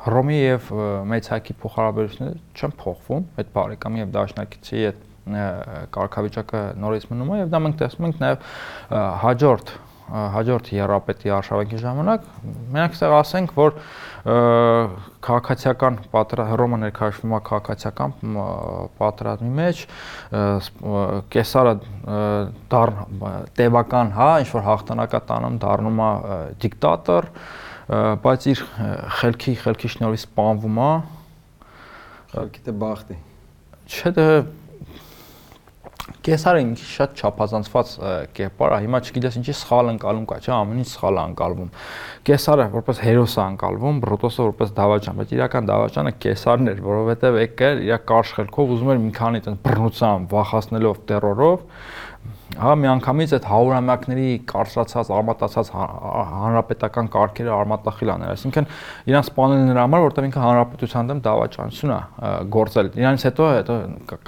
Հռոմի եւ մեծ հայքի փոխհարաբերությունները չեն փոխվում, այդ բարեկամի եւ դաշնակիցի այդ կարգավիճակը նորից մնում է եւ դա մենք տեսնում ենք նաեւ հաջորդ հաջորդ երապետի արշավանքի ժամանակ մենք ցեղ ասենք որ քաղաքացիական Հռոմը ներկայացվում է քաղաքացիական պատրաստի մեջ կեսարը դառն տևական հա ինչ որ հաղթանակա տանում դառնում է դիկտատոր բայց իր խելքի խելքի շնորհիվ սպանվում է խելքի դե բախտի չէ դե կեսարը ինքը շատ չափազանցված կերպար է հիմա չգիտես ինչի սխալ ընկալում կա չէ ամեն ինչ սխալ է ընկալվում կեսարը որպես հերոս է ընկալվում բրոտոսը որպես դավաճան բայց իրական դավաճանը կեսարն էր որովհետև եկել իր կարճ խելքով ուզում էր մի քանի տեն բռնությամբ վախացնելով terrorով հա միանգամից այդ հարյուրամյակների կարծրացած, արմատացած հանրապետական կարգերը արմատախիլ անել, այսինքն իրան սպանել նրա համար, որտեղ ինքը հանրապետության դեմ դավաճանություն է գործել։ Իրանից հետո հետո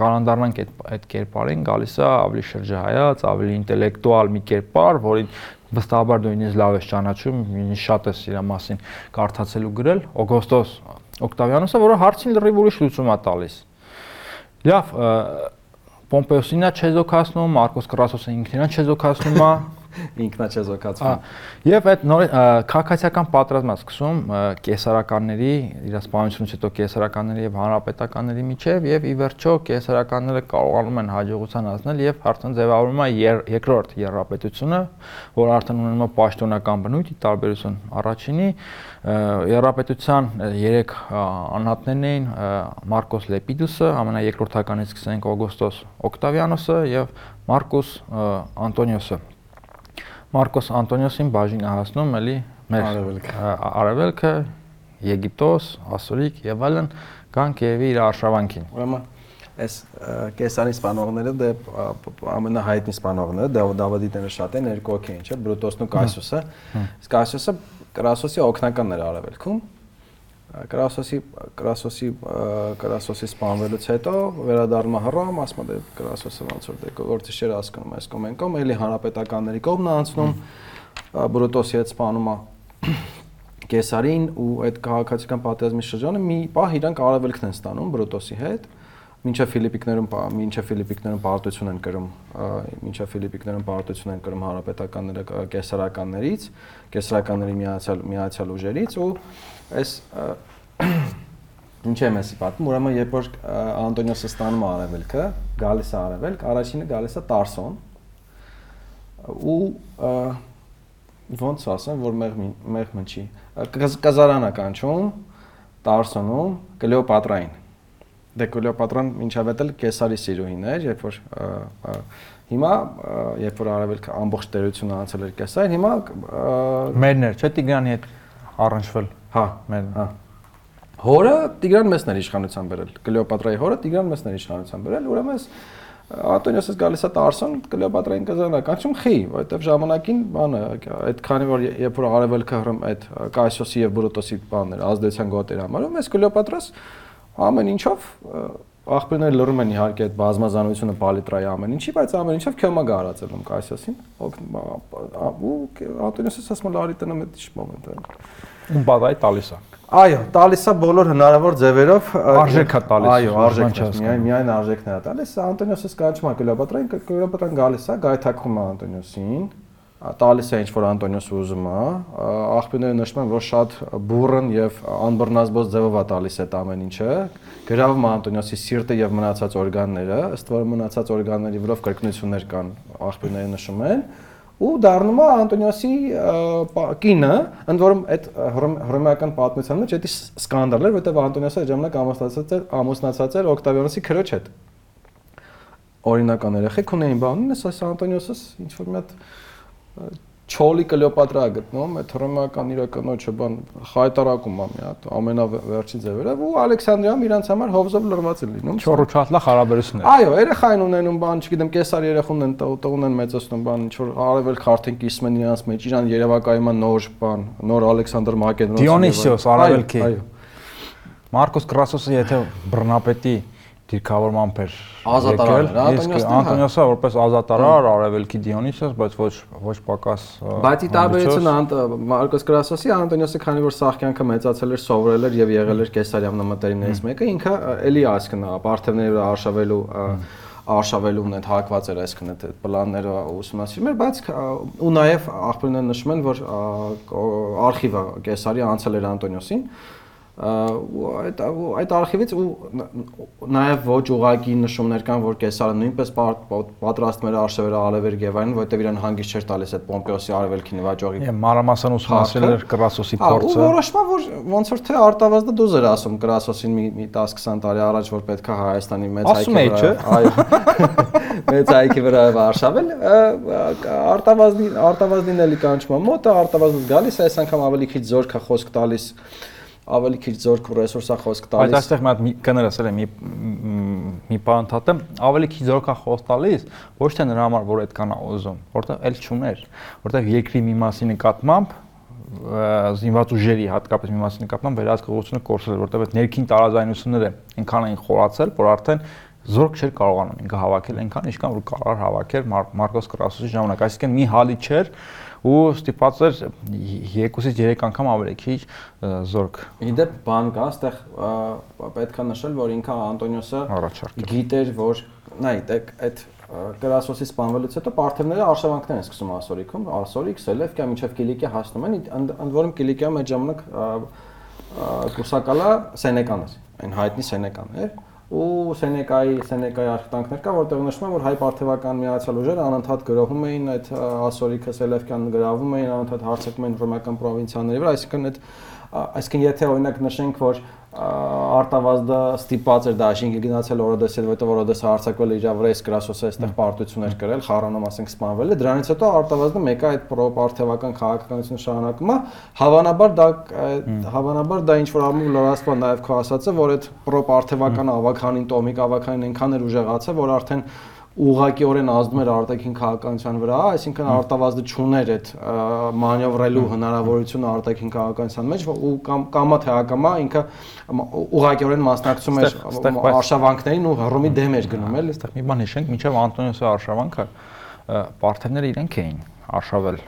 կանանդառնանք այդ այդ կերպարին, գալիս է ավելի շրջահայաց, ավելի ինտելեկտուալ մի կերպար, որին վստահաբար դու ինձ լավ ես ճանաչում, ինձ շատ ես իր մասին կարդացել ու գրել, Օգոստոս Օկտավիանոսը, որը հարցին լրիվ ուրիշ լուծում է տալիս։ Լավ, Պոմպեոսինա չեզոքացնում, Մարկոս Կրասոսը ինքն իրան չեզոքացնում է, ինքնա չեզոքացվում։ Եվ այդ նոր քաղաքացիական պատրաստմա սկսում կեսարականների, իր սպանությունից հետո կեսարականների եւ հանրապետականների միջև եւ ի վերջո կեսարականները կարողանում են հաջողության հասնել եւ արդեն ձևավորվում է երկրորդ երրապետությունը, որ արդեն ունենում է պաշտոնական բնույթ՝ տարբերություն առաջինի, երրապետության երեք անհատներն էին Մարկոս Լեպիդուսը, ամենաերկրորդականից սկսենք Օգոստոս Օկտավիանոսը եւ Մարկոս Անտոնիոսը։ Մարկոս Անտոնիոսին բաժին հասնում էլի մեր արևելքը, արևելքը, Եգիպտոս, Ասորիկ եւ այլն կան Կիևի իր արշավանքին։ Ուրեմն այս կեսարի սպանողները դե ամենահայտնի սպանողները Դավիդները շատ են երկու են, չէ՞, Բրուտոսն ու Կասիոսը։ Իսկ Կասիոսը Կրասոսի օկնականն էր արևելքում։ Կրասոսի Կրասոսի Կրասոսի սպանվելուց հետո վերադառնում է Հռոմ, ասում է դե Կրասոսը ոնց որ դե գործի շեր հասկանում այս կողմ են կողմ, էլի հանրապետականների կողմն է անցնում, Բրուտոսի հետ սպանում է Կեսարին ու այդ քաղաքացիական պատերազմի շրջանը մի պահ իրանք արևելքն են ստանում Բրուտոսի հետ մինչև Ֆիլիպիկներում մինչև Ֆիլիպիկներում պարտություն են կրում մինչև Ֆիլիպիկներում պարտություն են կրում հանրապետականները կեսարականներից կեսարականների միացյալ միացյալ ուժերից ու այս ինչ եմ ասի պատմում ուրեմն երբ որ Անտոնիոսը ստանում է արևելքը գալիս է արևելք առաջինը գալիս է Տարսոն ու ոնց ասեմ որ մեղ մեղ մնչի կազարանա կանչում Տարսոնում Կլեոպատրային դե Կլեոպատրան ինչավ էլ կեսարի սիրուհին էր, երբ որ հիմա երբ որ արևելքը ամբողջ տերությունը անցել էր կեսարին, հիմա մերն էր, չէ՞ Տիգրանի հետ առնչվել։ Հա, մերն։ Հա։ Հորը Տիգրան Մեսներ իշխանության բերել։ Կլեոպատրայի հորը Տիգրան Մեսներ իշխանության բերել, ուրեմն Ատոնիոսից գալիս է Տարսոն Կլեոպատրային կզանականչում խի, որովհետև ժամանակին բանը այդ քանի որ երբ որ արևելքը հրում այդ Կասիոսի եւ Բրուտոսի բաններ ազդեցության գոտեր համարում, այս Կլեոպատրաս ամեն ինչով աղբյուրները լռում են իհարկե այդ բազմազանությունը պալիտրայի ամեն ինչի, բայց ամեն ինչով քյոմա գարացելում Կասիասին։ Ու Անտոնիոսը ասում է լարի տնը մեծ ինչ մոմենտ է։ Ում բադայի տալիս է։ Այո, տալիս է բոլոր հնարավոր ձևերով արժեքա տալիս։ Այո, արժեքն է, միայն միայն արժեքն է տալիս։ Անտոնիոսը կանչում է Կլեոպատրային, Կլեոպատրան գալիս է, գայթակվում է Անտոնիոսին, տալիս է ինչ որ Անտոնիոս ուզում է, աղբյուրները նշում են, որ շատ բուրըն եւ անբռնազբոս ձևով է տալիս այդ ամեն ինչը, գրավում է Անտոնիոսի սիրտը եւ մնացած օրգանները, ըստ որը մնացած օրգանների վրով կրկնություններ կան, աղբյուրները նշում են, ու դառնում է Անտոնիոսի կինը, ընդ որում այդ հռոմեական պատմության մեջ դա սկանդալ էր, որտեղ Անտոնիոսը այդ ժամանակ ամուսնացած էր, ամուսնացած էր Օկտավիանոսի քրոջ հետ օրինական երեխեք ունեին բանին, այս Անտոնիոսը ինչ որ մի հատ Չոլի Կլեոպատրա գտնում, այդ հռոմեական իր կնոջը բան խայտարակում ա մի հատ ամենավերջի ձևերով ու Ալեքսանդրիայում իրանց համար հովզով լրված է լինում։ Չորու չաթլա խարաբերություններ։ Այո, երեխային ունենում բան, չգիտեմ, կեսար երեխուն են տողուն են մեծացնում բան, ինչ որ արևել քարտեն կիսում են իրանց մեջ, իրան Երևակայում է նոր բան, նոր Ալեքսանդր Մակեդոնոս։ Դիոնիսիոս արևելքի։ Այո։ Մարկոս Կրասոսը եթե բռնապետի դիրքավորման բեր Ազատարար էր, Անտոնիոսը Անտոնիոսը որպես ազատարար արևելքի Դիոնիսիոս, բայց ոչ ոչ պակաս Բայց ի տարբերությունը Մարկոս Կրասոսի Անտոնիոսը քանի որ սաղ կյանքը մեծացել էր, սովորել էր եւ եղել էր կեսարյան նամատերիմներից մեկը, ինքը էլի ասկնա, պարթևների վրա արշավելու արշավելուն այդ հակված էր այսքան այդ պլանները ուսումնասիրում էր, բայց ու նաև աղբյուրները նշում են, որ արխիվը Կեսարի անցել էր Անտոնիոսին, այդ այդ արխիվից ու նաև ոչ ուղակի նշումներ կան որ կեսարը նույնպես պատրաստում էր արշավերը արևեր Գևային որտեվ իրան հանգիստ չէր տալիս այդ Պոմպեոսի արևելքի նվաճողի Եվ մանրամասն ուսումնասիրել էր Կրասոսի փորձը ու որոշма որ ոնց որ թե արտավազդը դուզ էր ասում Կրասոսին մի մի 10-20 տարի առաջ որ պետքա Հայաստանի մեծ հայքի վրա այո մեծ հայքի վրա արշավել արտավազդի արտավազդին էլի կանչում մոտը արտավազդը գալիս այս անգամ ավելի քիչ զորքա խոսք տալիս ավելի քիչ զորք ու ռեսուրսա խոսք տալիս։ Բայց այստեղ մի հատ կներ ասել եմ մի մի բան թաթեմ, ավելի քիչ զորքա խոսք տալիս, ոչ թե նրա համար, որ այդքան է ուզում, որտեղ էլ չուներ, որտեղ երկրի մի մասի նկատմամբ զինված ուժերի հատկապես մի մասի նկատմամբ վերահսկողությունը կորցրել, որտեղ այդ ներքին տարաձայնությունները այնքան էին խորացել, որ արդեն զորք չէր կարողանում ինքը հավաքել այնքան, ինչքան որ կարող հավաքել Մարկոս Կրասոսի ժամանակ, այսինքն մի հալի չէր, ու ստիպված էր 2-ից 3 անգամ ավելի քիչ զորք։ Իդեպ բան կա, այստեղ պետքա նշել, որ ինքը Անտոնիոսը գիտեր, որ նայեք, այդ Կրասոսի սպանվելուց հետո պարթևները արշավանքներ են սկսում ասորիքում, ասորիկ, Սելևկիա միջև Կիլիկիա հասնում են, ընդ որում Կիլիկիայում այդ ժամանակ կուրսակալա Սենեկան էր, այն հայտնի Սենեկան էր ու Սենեկայի Սենեկայի աշխատանքներ կա, որտեղ նշվում է, որ հայ պարթևական միացյալ ուժերը անընդհատ գրոհում էին այդ ասորիքը Սելևկյան գրավում էին, անընդհատ հարձակում էին ռոմական պրովինցիաների վրա, այսինքն այդ այսինքն եթե օրինակ նշենք, որ արտավազդը ստիպած էր դաշինքը գնացել Օրոդեսի հետ, որտեղ Օրոդեսը հարձակվել էր իր վրա, իսկ Կրասոսը այստեղ պարտություններ կրել, Խառանում ասենք սպանվել է։ Դրանից հետո արտավազդը մեկը այդ պրոպարթևական քաղաքականությունը շարունակում է, հավանաբար դա հավանաբար դա ինչ որ առումով լրացման նաև քո ասածը, որ այդ պրոպարթևական ավականին, տոմիկ ավականին այնքան էր ուժեղացել, որ արդեն ուղղակիորեն ազդում էր արտաքին քաղաքականության վրա, այսինքն արտավազդը չուներ այդ մանևրելու հնարավորությունը արտաքին քաղաքականության մեջ ու կամ կամա թե ակամա ինքը ուղղակիորեն մասնակցում էր արշավանքներին ու հռոմի դեմ էր գնում էլ այստեղ մի բան հիշենք միջև Անտոնիոսի արշավանքը պարթևները իրենք էին արշավել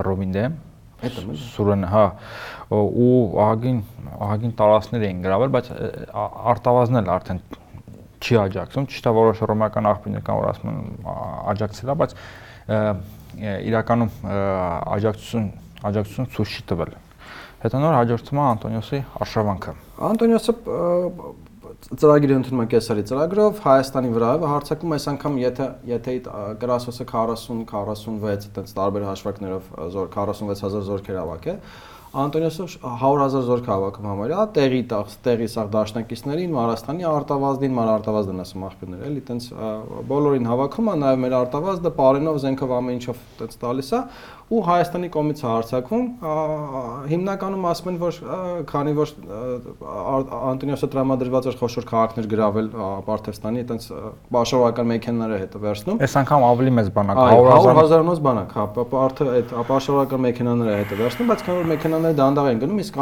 հռոմի դեմ Սուրեն, հա, ու ահագին ահագին տարածքներ էին գրավել, բայց արտավազն էլ արդեն չի աջակցում, ճիշտ է որոշ ռոմական աղբյուրներ կան, որ ասում են աջակցելա, բայց իրականում աջակցություն աջակցություն ցույց չի տվել։ Հետո նոր հաջորդում է Անտոնիոսի արշավանքը։ Անտոնիոսը ծրագիրը ընդունում է կեսարի ծրագրով Հայաստանի վրա հարցակում այս անգամ եթե եթե Կրասոսը 40 46 այդպես տարբեր հաշվարկներով զոր 46000 զորքեր ավակ է Անտոնիոսը 100.000 զորք հավաքում համարյա տեղի տաղ տեղի սաղ դաշնակիցներին Մարաստանի արտավազդին մար արտավազդն ասում աղբյուրներ էլի տենց բոլորին հավաքում է նաև մեր արտավազդը պարենով զենքով ամեն ինչով տենց տալիս է ու Հայաստանի կողմից հարձակվում հիմնականում ասում են որ քանի որ Անտոնիոսը տրամադրված էր խոշոր քաղաքներ գրավել Պարթեստանի այտենց բաշարողական մեքենաները հետը վերցնում այս անգամ ավելի մեծ բանակ 100.000-ից բանակ հա Պարթը այդ բաշարողական մեքենաները հետը վերցնում բայց քանի որ մեքենաները դանդաղ են գնում իսկ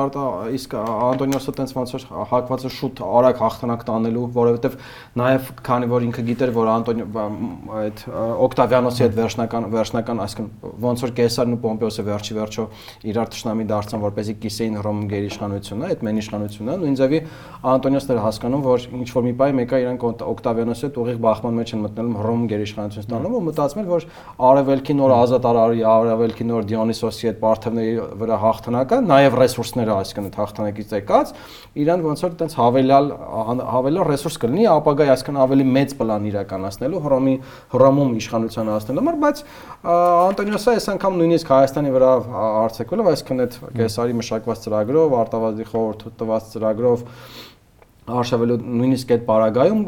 իսկ Անտոնիոսը այտենց ոնց որ հակված է շուտ արագ հաղթանակ տանելու որովհետև նաև քանի որ ինքը գիտեր որ Անտոնիո այդ Օկտավիանոսի հետ վերջնական վերջնական այսինքն ոնց որ կես Կեսարն ու Պոմպեոսը վերջի վերջո իրար ճշնամի դարձան, որպեսզի կիսեին Հռոմ գերիշխանությունը, այդ մեն իշխանությունը, նույն ձևի Անտոնիոսն էր հասկանում, որ ինչ որ մի բայ մեկը իրանք Օկտավիանոսի հետ ուղիղ բախման մեջ են մտնել Հռոմ գերիշխանություն ստանում ու մտածում էր, որ արևելքի նոր ազատ արարի, արևելքի նոր Դիոնիսոսի հետ պարթևների վրա հաղթանակը, նաև ռեսուրսները, այսինքն այդ հաղթանակից եկած, իրան ոնց որ այտենց հավելյալ հավելյալ ռեսուրս կլինի ապագայի այսինքն ավելի մեծ պլան իրականացնելու Հռոմի Հռոմում իշխանության հասնելու համար, բայց Անտոնիոսը այս անգամ նույնիսկ Հայաստանի վրա արցեկվելով, այսինքն այդ կեսարի մշակված ծրագրով, արտավազդի խորհուրդ տված ծրագրով արշավելու նույնիսկ այդ պարագայում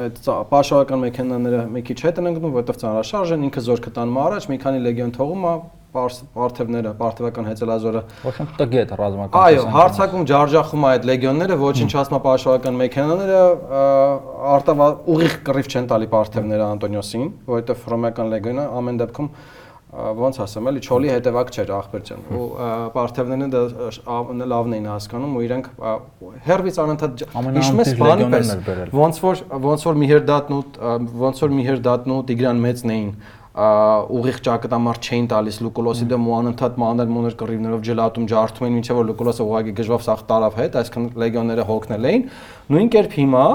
այդ պաշարական մեքենաները մի քիչ հետ են ընկնում, որովհետև ծանրաշարժ են, ինքը զորքը տանում առաջ, մի քանի լեգիոն թողում է, պարթևները, պարթևական հեծելազորը Ոչ մի տգի է ռազմական։ Այո, հարցակում ջարջախում է այդ լեգիոնները, ոչինչ ասма պաշտպանական մեքենաները արտավա ուղիղ կռիվ չեն տալի պարթևները Անտոնիոսին, որովհետև հռոմեական լեգիոնը ամեն դեպքում ոնց ասեմ, էլի չոլի հետևակ չէր ախպերջան։ Ու պարթևներն դա լավն էին հասկանում ու իրենք հերվից անընդհատ իշմես բանի պես ոնց որ ոնց որ Միհերդատն ու ոնց որ Միհերդատն ու Տիգրան մեծն էին ուղիղ ճակատամարտ չէին տալիս Լուկոլոսի դեմ ու անընդհատ մանր մոներ կռիվներով ջլատում ջարդում էին մինչև որ Լուկոլոսը ուղղակի գժվավ սախ տարավ հետ, այսքան լեգիոնները հոգնել էին։ Նույն կերպ հիմա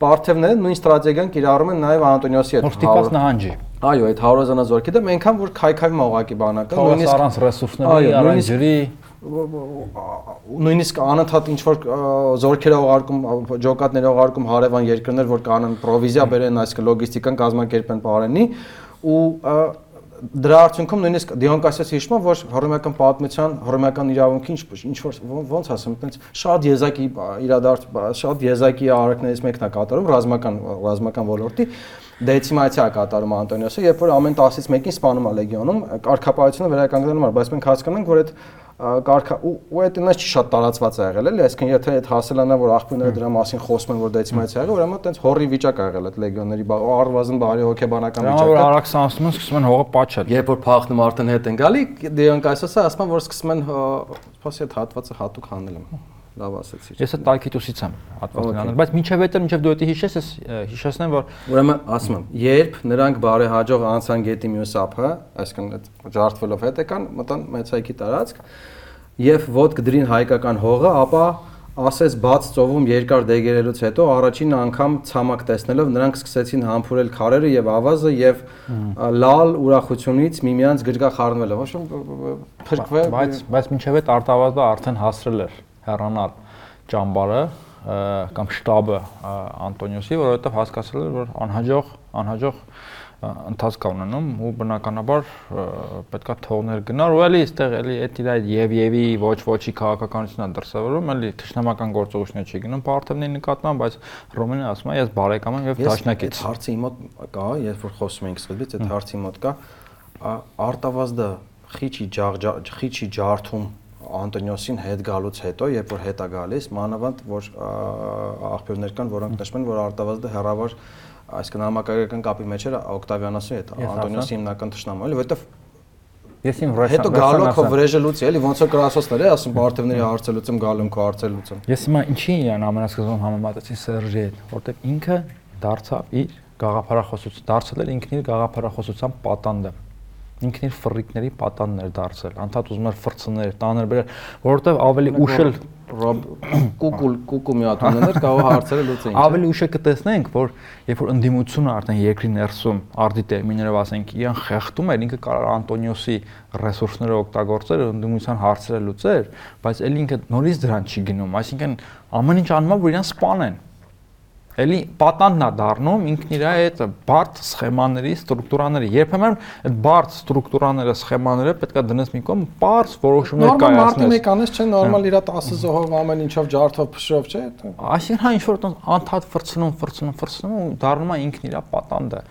Պարթևները նույն ստրատեգիան կիրառում են նաև Անտոնիոսի հետ։ Հորտիպաս նահանջի։ Այո, այդ հարոզանազորքի դեմ այնքան որ քայքայում ուղակի բանակը, նույնիսկ առանց ռեսուրսների, առանց ջրի նույնիսկ անընդհատ ինչ որ զորքեր ուղարկում, ջոկատներ ուղարկում հարևան երկրներ, որ կանան պրովիզիա բերեն, այսինքն լոգիստիկան կազմակերպեն բարենի ու դրա արդյունքում նույնիսկ Դիոնկասիաս հիշում եմ, որ հռոմեական պատմության, հռոմեական իրավունքի ինչ ինչ որ ոնց ասեմ, այտենց շատ եզակի իրադարձ, շատ եզակի արարքներից մեկն է կատարում ռազմական ռազմական ոլորտի դեցիմացիա կատարում Անտոնիոսը, երբ որ ամեն 10-ից մեկին սպանում է լեգիոնում, կարգապահությունը վերականգնվում է, բայց մենք հասկանանք, որ այդ կարգա ու այդ այնպես չի շատ տարածված է եղել էլի, այսինքն եթե այդ հասելանա որ աղբյուրները դրա մասին խոսում են որ դեցիմացիա եղել, ուրեմն այտենց հորի վիճակ ա եղել այդ լեգիոնների առվազն բարի հոգեբանական վիճակը։ Որ արագ սանսում են սկսում են հողը պատչել։ Երբ որ փախնում արդեն հետ են գալի, Դեոնկայսոսը ասում են որ սկսում են սպասի այդ հատվածը հատուկ հանել եմ լավ ասացիր։ Ես այդ տակիտուսից եմ հատվածն անել, բայց միջև հետը միջև դու դա հիշես, ես հիշեցնեմ, որ ուրեմն ասում եմ, երբ նրանք բարեհաջող անցան գետի մյուս ափը, այսինքն այդ ջարդվելով հետ եկան, մտան մեծ հայքի տարածք, եւ ոդկ դրին հայկական հողը, ապա ասես բաց ծովում երկար դեգերելուց հետո առաջին անգամ ցամաք տեսնելով նրանք սկսեցին համբուրել քարերը եւ ավազը եւ լալ ուրախությունից միմյանց գրկա խառնվել։ Ոչ փրկվել, բայց բայց մինչև այդ արտավազդը արդեն հասրել էր հեռանալ ճամբարը կամ շտաբը Անտոնիոսի, որովհետև հասկացել էր, որ անհաջող անհաջող ընթացք ունենում ու բնականաբար պետքա թողներ գնար ու էլի այստեղ էլի այդ իր այդ եւ եւի ոչ ոչի քաղաքականությունն է դրսևորում, էլի թշնամական գործողություններ չի գնում Պարտևների նկատմամբ, բայց Ռոմենը ասում է ես բարեկամ եմ եւ դաշնակից։ Հարցը իմ մոտ կա, երբ որ խոսում ենք սկզբից, այդ հարցի մոտ կա արտավազդը խիչի ջաղ խիչի ջարդում Անտոնիոսին հետ գալուց հետո, երբ որ հետ է գալիս, մանավանդ որ աղբյուրներ կան, որոնք նշում են, որ արտավազդը հերավար այսինքն համակարգական կապի մեջ էր Օկտավիանոսի հետ, Անտոնիոսի հիմնական ճշնամը, էլի, որովհետև Ես իմ ռեսա հետո գալու քո վրեժելուց էլի ոնց որ կրասոսներ է ասում բարթևների հարցելուց եմ գալու քո հարցելուց եմ Ես հիմա ինչի իրան ամենասկզբում համեմատեցի Սերժի հետ որտեվ ինքը դարձավ իր գաղափարախոսություն դարձել էր ինքն իր գաղափարախոսության պատանդը ինքն իր ֆրիկների պատանն էր դարձել անդադ ուզում էր ֆրցներ տաներ բերել որովհետև ավելի ուշել կուկուլ կուկու մի հատ ունեներ կարող հարցերը լուծեին ավելի ուշ է կտեսնենք որ երբ որ ընդդիմությունը արդեն երկրի ներսում արդի տերմիներով ասենք իրան խեղդում էր ինքը կարող Անտոնիոսի ռեսուրսները օգտագործել ընդդիմության հարցերը լուծեր բայց ել ինքը նորից դրան չի գնում այսինքն ամեն ինչ անում է որ իրան սպանեն Էլի պատանդն է դառնում ինքն իր այդ բարդ սխեմաների, ստրուկտուրաների։ Երբեմն այդ բարդ ստրուկտուրաները, սխեմաները պետքա դնես մի կողմ, բարձ որոշումներ կայացնես։ Նորմալ մարտի մեկ անես չէ, նորմալ իր 10 զոհով ամեն ինչով ջարդով փշրով չէ։ Այսինքն հա ինչ որ անդադ ֆրցնում, ֆրցնում, ֆրցնում ու դառնում է ինքն իր պատանդը։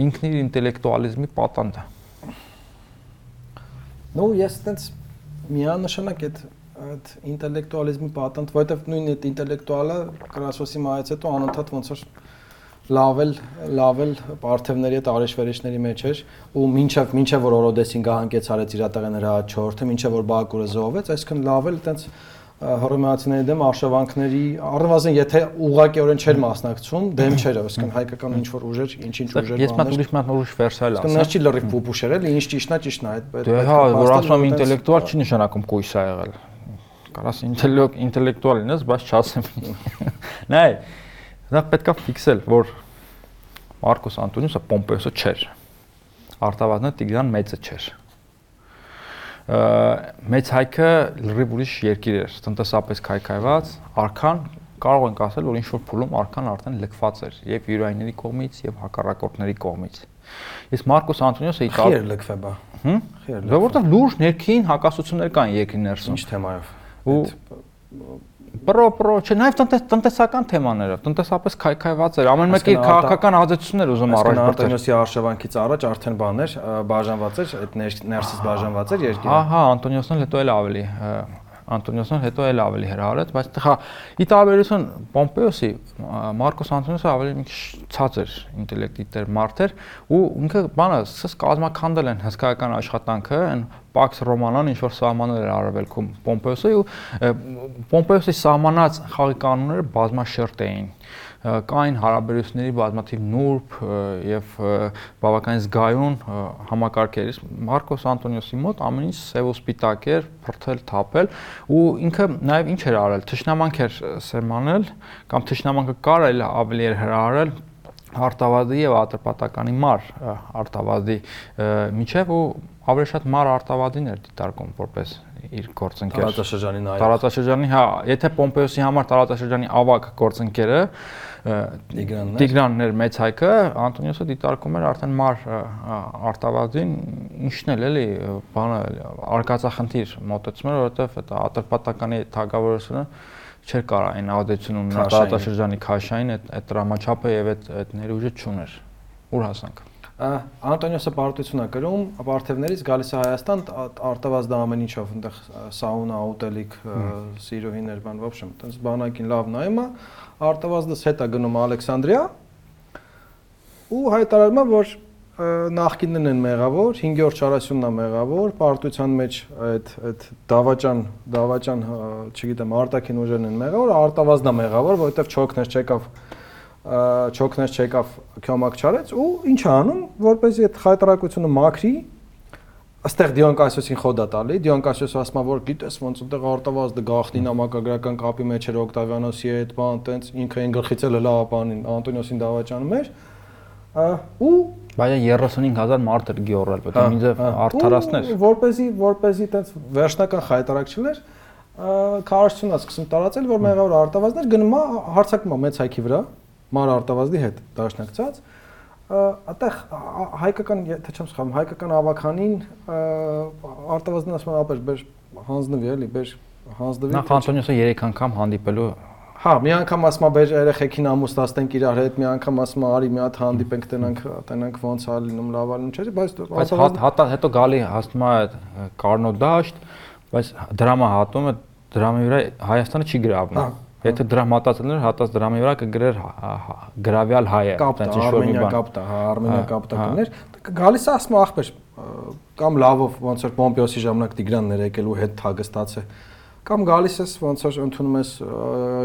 Ինքն իր ինտելեկտուալիզմի պատանդը։ Ну, ես այտենց միանշանակ այդ այդ ինտելեկտուալիզմի պատանդ, որովհետև նույն այդ ինտելեկտուալը Կրասոսի մայից հետո անընդհատ ոնց որ լավել լավել պարթևների հետ արեշվերեշների մեջ էր ու մինչև մինչև որ Օրոդեսին գահանկեց արեց իր տղեն հրա 4-ը մինչև որ Բակուրը զոհվեց այսքան լավել այտենց հռոմեացիների դեմ արշավանքների առնվազն եթե ուղղակիորեն չէր մասնակցում դեմ չէր այսինքն հայկական ինչ որ ուժեր ինչ-ինչ ուժեր ես մատ ուրիշ մատ ուրիշ վերսալ ասեմ նա չի լրիվ էր էլի ինչ ճիշտն է ճիշտն է այդ դե հա որ ասում եմ ինտելեկտուալ չի նշանակում կույս ա եղել կարաս ինտելեկտ ինտելեկտուալ լինես, բայց չասեմ։ Նայ, դա պետքա ֆիքսել, որ Մարկոս Անտոնիոսը Պոմպեոսը չէր։ Արտավազնը Տիգրան մեծը չէր։ Մեծ հայքը լրիվ ուրիշ երկիր էր, տնտեսապես քայքայված, արքան կարող ենք ասել, որ ինչ որ փուլում արքան արդեն լքված էր եւ յուրայինների կողմից եւ հակառակորդների կողմից։ Իսկ Մարկոս Անտոնիոսը իտալ Խեր լքվե բա։ Հմ։ Որովհետեւ լուրջ ներքին հակասություններ կան երկրի ներսում։ Ինչ թեմայով ու Պրո պրո, չէ, նաև տնտես տնտեսական թեմաները, տնտեսապես քայքայված էր։ Ամեն մեկի քաղաքական ազդեցություններ ուզում առաջ բերել։ Անտոնիոսի արշավանքից առաջ արդեն բաներ բաժանված էր, այդ ներսից բաժանված էր երկիրը։ Ահա, Անտոնիոսն հետո էլ ավելի Անտոնիոսն հետո էլ ավելի հրահարեց, բայց հա ի տարբերություն Պոմպեոսի Մարկոս Անտոնիոսը ավելի մի քիչ ցածր ինտելեկտի տեր մարդ էր ու ինքը բանը սկսեց կազմակերպել են հսկայական աշխատանքը, այն Pax Romana-ն ինչ որ սահմանել էր արևելքում Պոմպեոսի ու Պոմպեոսի սահմանած խաղի կանոնները բազմաշերտ էին կային հարաբերությունների բազմաթիվ նուրբ եւ բավականին զգայուն համակարգերից Մարկոս Անտոնիոսի մոտ ամեն ինչ սև ու սպիտակ էր, փրթել, թափել ու ինքը նաեւ ինչ էր արել, թշնամանք էր սերմանել կամ թշնամանքը կարել ավելի էր հրահարել արտավազդի եւ ատրպատականի մար արտավազդի միջև ու ավելի շատ մար արտավազդին էր դիտարկում որպես իր գործընկեր տարածաշրջանի նայ տարածաշրջանի հա եթե Պոմպեոսի համար տարածաշրջանի ավակ գործընկերը Տիգրանն Տիգրանն էր մեծ հայկը, Անտոնիոսը դիտարկում էր արդեն մար արտավազին, ինչն էլ էլի, բանը արկածախնդիր մոտեցում էր, որովհետև այդ ատրպատականի թագավորությունը չէր կարող այն ազդեցություն ունենալ տարածաշրջանի քաշային այդ այդ դրամաչափը եւ այդ այդ ներուժը չուներ։ Ուր հասանք։ Անտոնիոսը պարտությունա գրում, ապարթևներից գալիս է Հայաստան, արտավազ դա ամեն ինչով, այնտեղ սաունա, ուտելիք, սիրուհիներ, բան, в общем, այնպես բանակին լավ նայում է, արտավազդս հետ է գնում Ալեքսանդրիա ու հայտարարում է, որ նախկիններն են մեղավոր, 5-րդ շարասյունն է մեղավոր, պարտության մեջ այդ այդ դավաճան, դավաճան, չգիտեմ, արտաքին ուժերն են մեղավոր, արտավազդն է մեղավոր, որովհետև չոքներ չեկավ չոքներ չեկավ քյոմակ չարեց ու ինչ անում, որպեսզի այդ հայտարարությունը մաքրի, Աստեղ Դիոն Կասիոսին խոդա տալի, Դիոն Կասիոսը ասում է, որ գիտես ոնց այնտեղ արտավազդը գախնի նամակագրական կապի մեջ էր Օկտավիանոսի հետ, բան, տենց ինքը այն գլխից էլ լավ բանին Անտոնիոսին դավաճանում էր։ Ու բայց 35000 մարդ էր գիորել, պետք է ինձ արդարացներ։ Որպեսի, որպեսի տենց վերջնական խայտարակ չլեր, քարոշցունա սկսում տարածել, որ մեղավոր արտավազդներ գնում է հարցակում է մեծ հայքի վրա, մար արտավազդի հետ դաշնակցած այդտեղ հայկական, եթե չեմ սխալվում, հայկական ավականին արտավազդն ասում են ապեր բեր հանձնվի էլի, բեր հանձնվի։ Նախ Անտոնիոսը 3 անգամ հանդիպելու Հա, մի անգամ ասում է բեր երեխեքին ամուսնացնենք իրար հետ, մի անգամ ասում է արի մի հատ հանդիպենք, տենանք, տենանք ոնց է լինում, լավ լինում, չէ՞, բայց բայց հատա հետո գալի հասնում է Կարնո դաշտ, բայց դրամա հատում է դրամի վրա Հայաստանը չի գրավում։ Հա Եթե դրա մտածել էր, հատած դրամի վրա կգրեր գրավյալ հայը, այդպես ինչ որ մի բան։ Կապտա, հա, Արմենիա կապտա կներ։ Գալիս է ասում ախպեր կամ լավով ոնց որ Պոմպեոսի ժամանակ Տիգրաններ եկելու հետ թագստաց է կամ գալիս ես ոնց որ ընդունում ես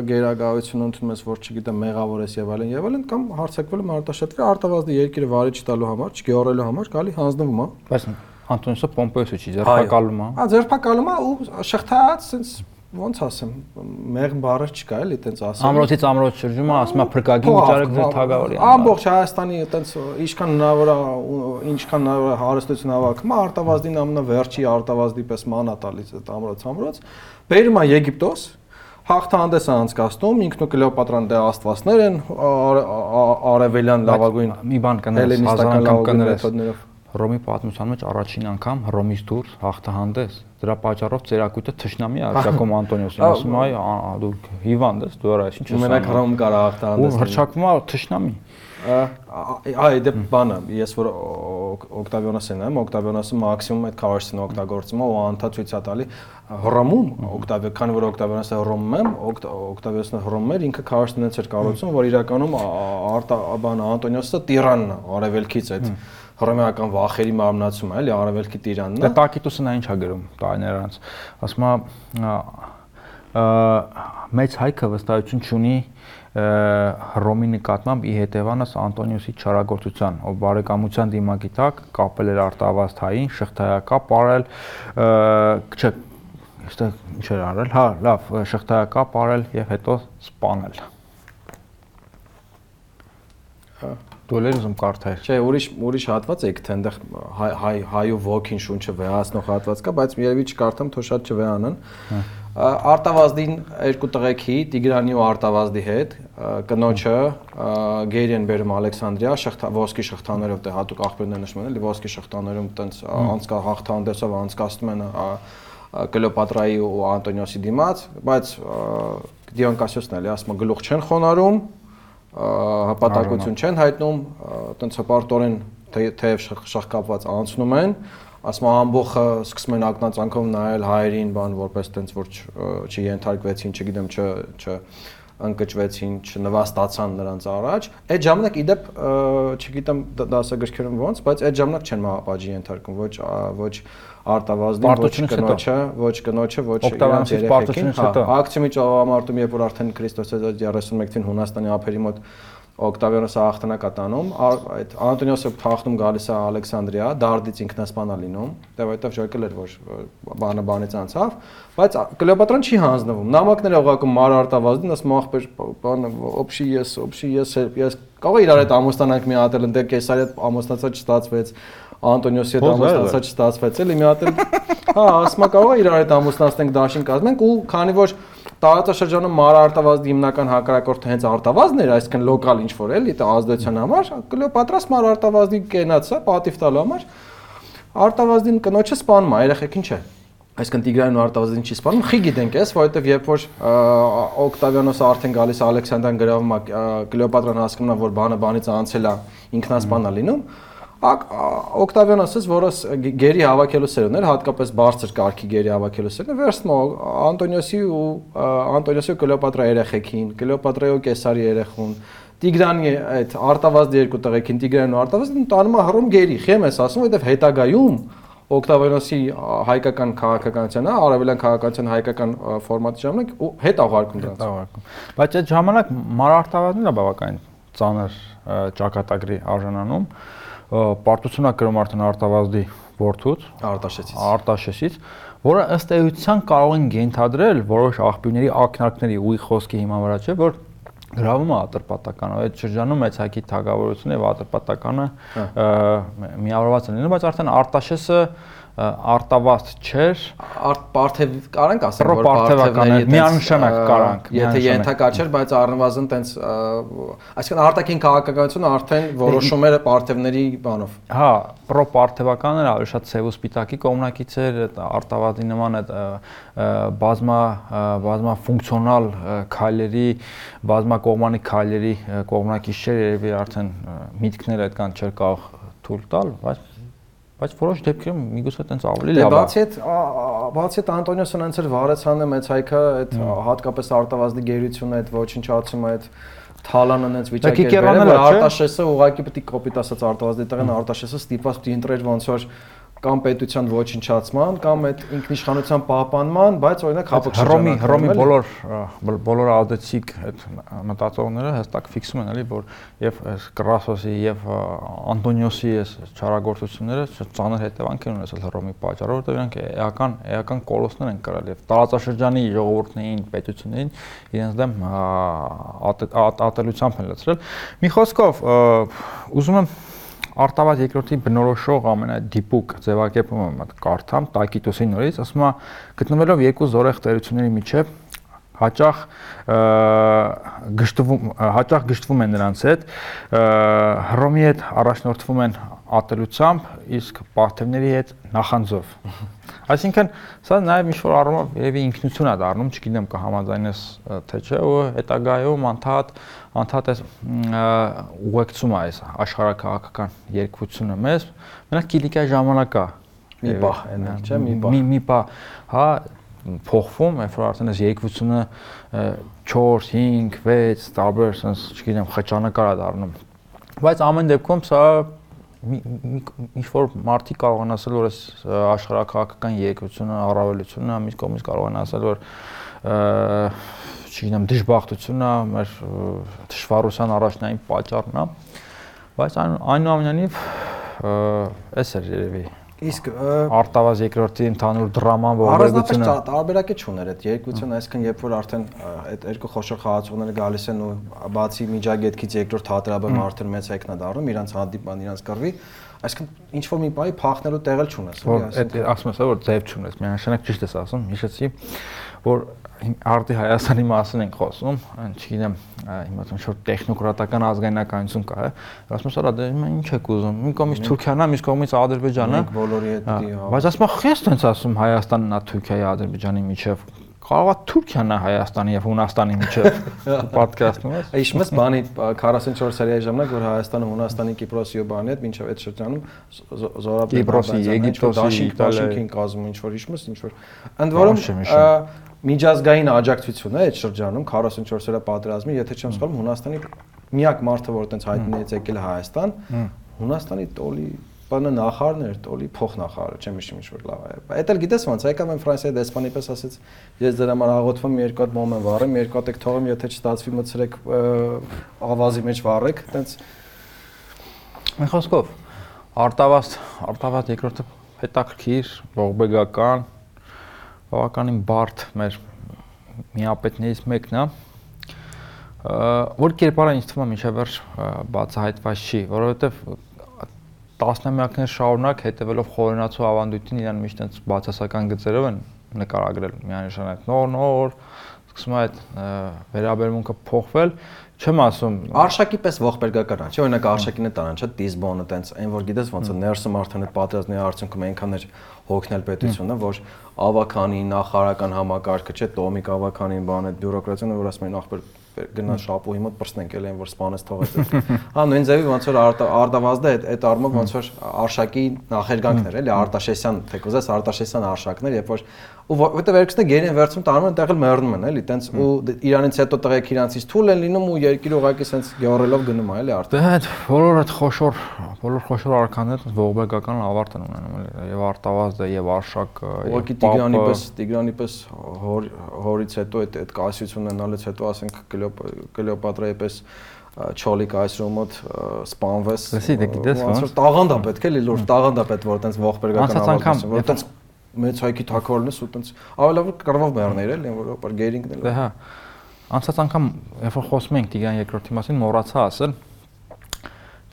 գերագայություն ընդունում ես որ չգիտեմ մեղավոր ես եւ այլն եւ այլն կամ հարցակվել եմ արտաշատվի արտավազդի երկիրը վարի չտալու համար, չգեորելու համար գալի հանձնվում է։ Բայց Անտոնիսը Պոմպեոսը չի ձերբակալում է։ Հա, ձերբակալում է ու շղթայած sense ոնց ասեմ, մեղմ բառը չկա էլի, տենց ասեմ։ Ամրոցից ամրոց շրջում է, ասում է փրկագին վճարեք ձեր թագավորի։ Ամբողջ Հայաստանի տենց ինչքան հնարավոր է, ինչքան հնարավոր է հարստություն հավաքում, արտավազդին ամենավերջի արտավազդի պես մանա տալիս այդ ամրոց ամրոց։ Բերում է Եգիպտոս, հաղթանդես է անցկացնում, ինքն ու Կլեոպատրան դե աստվածներ են, արևելյան լավագույն մի բան կներես, հազար անգամ կներես։ Ռոմի պատմության մեջ առաջին անգամ Ռոմից դուրս հաղթահանդես։ Դրա պատճառով ծերակույտը թշնամի է Արկակոմ Անտոնիոսին, ասում է, դու հիվանդ ես, դու արա, ինչ ես։ Մենակ Ռոմ կարա հաղթահանդես։ Ու հրճակվում է թշնամի։ Այ դե բանը, ես որ Օկտավիոնոսն եմ, Օկտավիոնոսը մաքսիմում այդ քարոշցին օգտագործում է ու անթա ցույց է տալի Հռոմում Օկտավիո, քանի որ Օկտավիոնոսը Հռոմում եմ, Օկտավիոնոսը Հռոմում էր, ինքը քարոշցնից էր կառուցում, որ իրականում արտա բանը Անտոնիոսը տիրանն է, արևելքից այդ հռոմեական վախերի մարմնացում է, էլի արևելքի տիրանն է։ Դե Տակիտուսը նա ինչ է գրում տարիներ անց։ Ասում է մեծ հայքը վստահություն ունի Հռոմի նկատմամբ ի հետևանս Անտոնիոսի չարագործության, ով բարեկամության դիմակի տակ կապել էր արտավազդ հային, շղթայակապ արել, չէ, այստեղ ինչ էր արել, հա, լավ, շղթայակապ արել եւ հետո սպանել։ Հա Էլ ուզում կարդալ։ Չէ, ուրիշ ուրիշ հատված է, թե այնտեղ հայ հայու ոգին շունչը վեհացնող հատված կա, բայց երևի չկարդամ, թող շատ չվեհանան։ Արտավազդին երկու տղեկի Տիգրանի ու Արտավազդի հետ կնոջը գերեն բերում Ալեքսանդրիա շղթա ոսկի շղթաներով դե հատուկ աղբյուրներ նշում են էլի ոսկի շղթաներում տենց անցկա հաղթանդեսով անցկացնում են Կլեոպատրայի ու Անտոնիոսի դիմաց, բայց Դիոն Կասիոսն էլի ասում գլուխ չեն խոնարում, հպատակություն չեն հայտնում, տենց հպարտորեն թեև շախկապված անցնում են, ասում ամբողը սկսում են ակնածանքով նայել հայերին, բան որպես տենց որ չենթարկվեցին, չգիտեմ, չ չ ընկճվեցին, չնվաստացան նրանց առաջ։ Այդ ժամանակ իդեպ չգիտեմ դասագրքերում ոնց, բայց այդ ժամանակ չեն մահապաճի ենթարկում, ոչ ոչ արտավազդին, ոչ կնոջը, ոչ կնոջը, ոչ իրանց երեխեքին։ Հա, ակցիոմի ճողամարտում, երբ որ արդեն Քրիստոսը 31 թին Հունաստանի ափերի մոտ Օկտավիանոսը հաղթանակ է տանում, այդ Անտոնիոսը հաղթում գալիս է Ալեքսանդրիա, դարդից ինքնասպանա լինում, դե այդտեղ ջոկել էր որ բանը բանից անցավ, բայց Կլեոպատրան չի հանձնվում։ Նամակները ուղղակի մար արտավազդին, ասում ախպեր, բանը օբշի ես, օբշի ես, ես կարող է իրար հետ ամուսնանանք մի հատ էլ ընդ Կեսարիա ամուսնացա չստացվեց, Անտոնիոսի հետ ամուսնացա չստացվեց, էլի մի հատ էլ հա, ասма կարող է իրար հետ ամուսնացնենք դաշին կազմենք ու քանի որ տարածաշրջանում մարարտավազդի հիմնական հակարակորդը հենց արտավազդն էր, այսինքն լոկալ ինչ որ էլի, ազդեցության համար, Կլեոպատրաս մարարտավազդի կենաց է, պատիվ տալու համար արտավազդին կնոջը սպանում է, երեխեքին չէ։ Այսինքն Տիգրանն ու Արտավազդին չի սպանում։ Խի գիտենք էս, որովհետև երբ որ Օկտավիանոսը արդեն գալիս է Ալեքսանդրան գրավում է, Կլեոպատրան հասկանում է, որ բանը բանից անցել է, ինքնասպան է լինում, Օկտավիանոսից, որը գերի հավաքելու սերուն էր, հատկապես բարձր կարգի գերի հավաքելու սերուն, վերցնում Անտոնիոսի ու Անտոնիոսի ու Կլեոպատրայի երեխեքին, Կլեոպատրայի ու Կեսարի երեխուն, Տիգրանի այդ արտավազդի երկու տղեկին, Տիգրանն ու Արտավազդին տանում է հռոմ գերի։ Խեմ ես ասում, որովհետև հետագայում Օկտավիանոսի հայկական քաղաքականությունը, արևելյան քաղաքականության հայկական ֆորմատի ժամանակ հետ աղարկում դրանց։ Աղարկում։ Բայց այդ ժամանակ մարարտավազդն է բավական ծանր ճակատագրի արժանանում պարտությունա կրում արդեն արտավազդի ворթուց, արտաշեսից։ Արտաշեսից, որը ըստ էության կարող են ենթադրել որոշ աղբյուրների ակնարկների ուղի խոսքի հիմա վրա չէ, որ գրավում է ատրպատականը, այդ շրջանում մեծակի թագավորությունը եւ ատրպատականը հա։ միավորված են լինում, բայց արդեն արտաշեսը արտավաստ չէր արտ պարթև կարանք ասել որ պարթևական միանշանակ կարանք եթե ենթակա չէր բայց առնվազն տենց այսինքն արտաքին քաղաքականությունը արդեն որոշում էր պարթևների բանով հա պրո պարթևականները ավելի շատ ցև ու սպիտակի կողմնակից էր արտավազդի նման այդ բազմա բազմա ֆունկցիոնալ քայլերի բազմա կողմանի քայլերի կողմնակից չէր երևի արդեն միտքները այդքան չէր կարող թույլ տալ բայց բայց որոշ դեպքերում միգուցե այտենց ավելի լավ է։ Դե բացի այդ բացի այդ Անտոնիոսն այնց էր վարեցանը մեծ հայքը այդ հատկապես արտավազդի գերությունը այդ ոչնչացումը այդ թալանը այնց վիճակի էր բերել, որ Արտաշեսը ուղակի պետք է կոպիտ ասած արտավազդի տեղն Արտաշեսը ստիպված պիտի ընտրեր ոնց որ կամ պետության ոչնչացման, կամ այդ ինքնիշխանության պահպանման, բայց օրինակ հապոքսիջանը Հռոմի բոլոր բոլոր ազդեցիկ այդ մտածողները հստակ ֆիքսում են, էլի, որ եւ Կրասոսի եւ Անտոնիոսի այս չարագործությունները ծանր հետևանք են ունեցել Հռոմի պատճառով, որտեղ իրանք էական էական կոլոսներ են կրել եւ տարածաշրջանի ժողովուրդներին, պետություններին իրենց դեմ ատելությամբ են լցրել։ Մի խոսքով ուզում եմ Արտավազ երկրորդի բնորոշող ամենադիպուկ ձևակերպումը մտ կարդամ Տակիտոսի նորից, ասում է գտնվելով երկու զորեղ տերությունների միջև հաճախ գշտվում հաճախ գշտվում են նրանց հետ հռոմի հետ առաջնորդվում են ատելությամբ իսկ պարթևների հետ նախանձով Այսինքն սա նաև ինչ որ առումով երևի ինքնություն է դառնում, չգիտեմ կհամաձայնես թե չէ, ու հետագայում անդադ անդադ էս ուղեկցում է այս աշխարհակաղակական երկվությունը մեզ, մենակ Կիլիկիայի ժամանակա մի բա, այնա, չէ, մի բա։ Մի մի բա, հա, փոխվում, երբ որ արդեն այս երկվությունը 4, 5, 6 տարբեր, sense, չգիտեմ, խճանկար է դառնում։ Բայց ամեն դեպքում սա ինչ որ մարդիկ կարող են ասել որ այս աշխարհակաղակական երկրությունը առավելությունը մյուս կողմից կարող են ասել որ չգիտեմ դժբախտությունն է մեր դժվարության առաջնային պատճառն է բայց այնուամենայնիվ էս էր երևի Իսկ Արտավազ երկրորդի ընդհանուր դրաման ողբերգությունը առանձնապես տարբերակի չուներ այդ երկությունը, այսինքն երբ որ արդեն այդ երկու խոշոր խաղացողները գալիս են ու բացի միջագետքից երկրորդ հատրաբը արդեն մեծ հայքնա դառնում, իրանց հանդիպան, իրանց կռվի, այսինքն ինչ որ մի բայ փախնելու տեղ էլ չունես, էլի, այսինքն։ այդ ասում ես, որ ձև չունես, միանշանակ ճիշտ ես ասում, հիշեցի, որ արդի Հայաստանի մասին ենք խոսում, չգիտեմ, հիմա ինչ որ տեխնոկրատական ազգայնականություն կա, ասում եմ, «Սա դե ինչ եք ուզում»։ Մի կողմից Թուրքիան է, մյուս կողմից Ադրբեջանը։ Մենք բոլորի հետ դի։ Բայց ասում եմ, «Խես տենց ասում Հայաստանն է Թուրքիայի Ադրբեջանի միջև»։ Կարողա Թուրքիան է Հայաստանի եւ Հունաստանի միջև պատկասթում ես։ Իշ մեծ բանի 44 սարի ժամանակ որ Հայաստանը, Հունաստանի, Կիպրոսի ու բանի հետ մինչև այդ շրջանում զորաբեր Կիպրոսի, Եգիպտոսի, Իտալիայի կազմում ինչ որ իշմս, ինչ որ։ Ընդ որում միջազգային աջակցությունը այդ շրջանում 44-րդ պատերազմի, եթե չեմ սխալվում, Հունաստանի միակ մարդը, որ այտենց հայտնի է եկել Հայաստան, Հունաստանի տոլի բանը նախարներ, տոլի փոխնախարարը, չեմ հիշում ինչ որ լավ է։ Այդ էլ գիտես ոնց, եկամ եմ Ֆրանսիայի դեսպանի պես ասեց, ես ձեր համար աղոթվում երկու հատ մոմ եմ վառեմ, երկու հատ եք թողեմ, եթե չստացվի մցրեք ավազի մեջ վառեք, այտենց Մի խոսքով Արտավաս, Արտավաս երկրորդը հետաքրքիր, ողբեգական, բավականին բարդ մեր միապետներից մեկն է որ կերպարը ինձ թվում է միջև վերջ բացահայտված չի, որովհետև տասնամյակներ շարունակ հետևելով խորենացու ավանդույթին իրան միշտ այնց բացասական գծերով են նկարագրել միանշանակ նոր նոր սկսում է այդ վերաբերմունքը փոխվել չեմ ասում արշակի պես ողբերգական է չէ օրինակ արշակին է տարան չէ դիզբոնը տենց այն որ գիտես ոնց է ներսում արդեն այդ պատերազմի արդյունքում այնքան էր հոգնել պետությունը որ ավականի նախարարական համակարգը չէ տոմիկ ավականին բան այդ բյուրոկրատիան որ ասում են ախպեր գնա շապուհի մոտ պրծնենք էլ այն որ սպանես թողեց։ Հա նույն ձևի ոնց որ Արտավազդը այդ այդ առումով ոնց որ Արշակի նախերգանքներ էլի Արտաշեսյան թե կուզես Արտաշեսյան Արշակներ, երբ որ ու որտեղ վերքսնը գերին վերցում տանում են տեղել մեռնում են էլի տենց ու իրանից հետո տղեկ իրանցից թույլ են լինում ու երկիր ուղակի սենց գյորելով գնում է էլի արդեն դե այդ բոլոր այդ խոշոր բոլոր խոշոր արքաները ողբերգական ավարտ են ունենում էլի եւ արտավազդը եւ արշակը ուղակի Տիգրանի պես Տիգրանի պես հորից հետո այդ այդ կասյությունն ունենալից հետո ասենք Կլեոպատրայի պես չոլիկ այսրու մոտ սպանվես։ Լսի, դե գիտես ոնց։ Տաղանդա պետք է լի լուրջ տաղանդա պետք որ տենց ողբերգական ավարտես, որ տենց մեծ հայքի թակավորնես ու տենց ավելավոր կռվով մեռներ էլ, որ ապար գերինգն էլ։ Դե հա։ Անցած անգամ երբ որ խոսում ենք Տիգրան երկրորդի մասին, մոռացա ասել։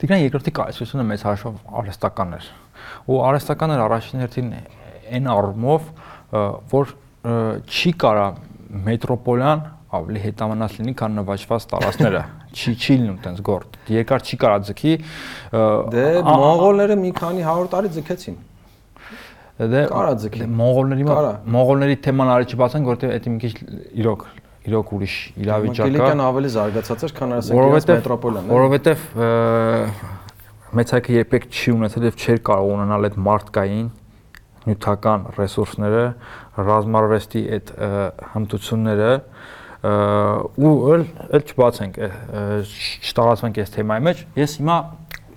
Տիգրան երկրորդի կայսրությունը մեծ հաշվով արհեստական էր։ Ու արհեստական էր առաջին հերթին այն առումով, որ չի կարա մետրոպոլյան ավելի հետամանած լինի, քան նվաճված տարածքները։ Չի չի լինում տենց գործ։ Երկար չի կարա ձգի։ Դե մոնղոլները մի քանի 100 տարի ձգեցին։ Դե կարա ձգի։ Դե մոնղոլների մոնղոլների թեման արի չբացենք, որտեղ այդ մի քիչ իրոք իրոք ուրիշ իրավիճակ է։ Կիլիկյան ավելի զարգացած էր, քան ասենք իրենց մետրոպոլիան։ Որովհետև մեծ հայքը երբեք չի ունեցել եւ չէր կարող ունենալ այդ մարդկային նյութական ռեսուրսները, ռազմարվեստի այդ հմտությունները, ու էլ էլ չբացենք, չտարածվենք այս թեմայի մեջ։ Ես հիմա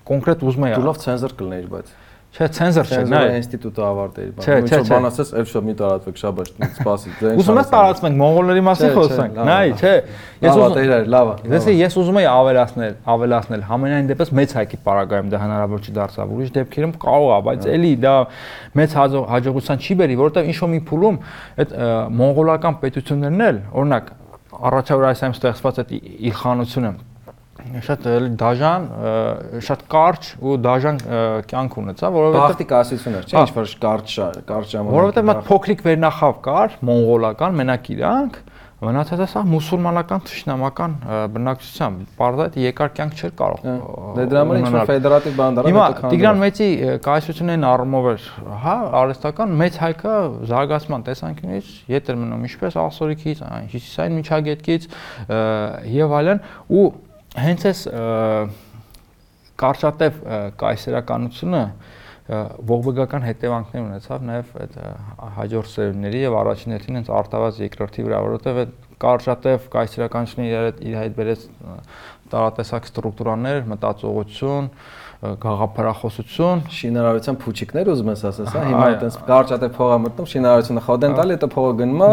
կոնկրետ ուզում եմ։ Դու լավ ցենզոր կլներ, բայց Չէ, ցենզոր չէ, նայ։ Ինստիտուտը ավարտել բան։ Ինչ որ բան ասես, էլ շո մի տարածվեք, շաբաշ, սպասի։ Ուզում ես տարածվենք, մոնղոլների մասին խոսանք։ Նայ, չէ։ Ես ուզում եմ, լավ է։ Դեսի ես ուզում եմ ավելացնել, ավելացնել։ Համենայն դեպս մեծ հայկի պարագայում դա հնարավոր չի դարձավ։ Ուրիշ դեպքերում կարող է, բայց էլի դա մեծ հաջողության չի բերի, որովհետև ինչ որ մի փուլում այդ մոնղոլական պետություններն էլ, օրինակ, առաջավոր այս այմ ստեղծված այդ իլխանությունը շատ դաժան, շատ կարճ ու դաժան կյանք ունեցա, որովհետեւ Բախտի կասություն էր, չէ՞, ինչ որ կարճ կարճ ժամանակ։ Որովհետեւ մատ փոքրիկ վերնախավ կար, մոնղոլական, մենակ իրանք, մնացածը սա մուսուլմանական թշնամական բնակչությամբ, բարձր այդ երկար կյանք չէր կարող։ Դե դրա համար ինչ որ ֆեդերատիվ բան դարավ հետո քան։ Տիգրան Մեծի կայսրությունն առումով էր, հա, արհեստական մեծ հայկը զարգացման տեսանկյունից ետ էր մնում ինչպես ասորիքից, հյուսիսային միջագետքից եւ այլն ու հենց այս կարճատև կայսերականությունը ողբեգական հետևանքներ ունեցավ նաև այդ հաջորդ սերունդների եւ առաջին հերթին հենց արտավազ երկրորդի վրա, որովհետեւ այդ կարճատև կայսերականությունը իր իր հետ բերեց տարատեսակ ստրուկտուրաներ, մտածողություն, գաղափարախոսություն, շինարարության փուչիկներ ուզում ես ասես, հա, հիմա այտենց կարճատև փողա մտնում, շինարարությունը խոդեն տալի, հետո փողը գնում է,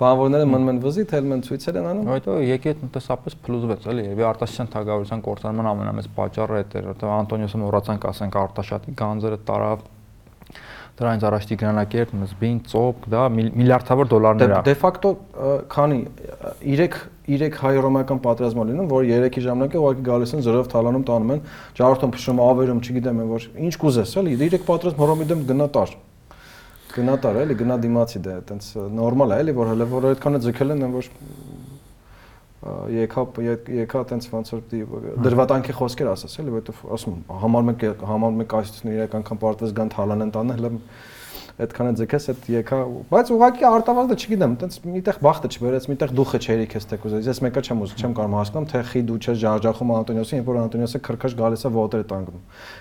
բանվորները մնում են վզի, թելում են ցույցեր են անում։ Հետո եկի այդ տնտեսապես փլուզվեց, էլի, եւ արտաշատյան թագավորության կորցանման ամենամեծ պատճառը այդ էր, որտեղ Անտոնիոսը մոռացանք ասենք արտաշատի գանձերը տարավ դրանից առաջ Տիգրանակերտ, Մզբին, Ծոպ, դա միլիարդավոր դոլարներ է։ Դե ֆակտո քանի 3 3 հայ-ռոմական պատերազմը լինում, որ 3-ի ժամանակ ուղղակի գալիս են զրով թալանում տանում են, ջարդում փշում ավերում, չգիտեմ, որ ինչ կուզես, էլի 3 պատերազմ հռոմի դեմ գնա տար։ Գնատար էլի, գնա դիմացի դե, այտենց նորմալ է էլի, որ հələ որ այդքանը ձգել են, որ եկա եկա այտենց ոնց որ դրվատանքի խոսքեր ասած էլի, որովհետեւ ասում համար մեկ համար մեկ այսինքն իրեք անգամ պարտեզ գան թալանեն տանը, հələ այդքան է ձգես այդ եկա, բայց ուղղակի արտավազդը չգիտեմ, այտենց միտեղ բախտը չբերեց, միտեղ դուխը չէր իքես տեկ ուզես։ Ես մեկը չեմ ուզում, չեմ կարող հասկանամ, թե խի դու չես ջարջախում Անտոնիոսին, երբ որ Անտոնիոսը քրքաշ գալիս է ոտերը տանգում։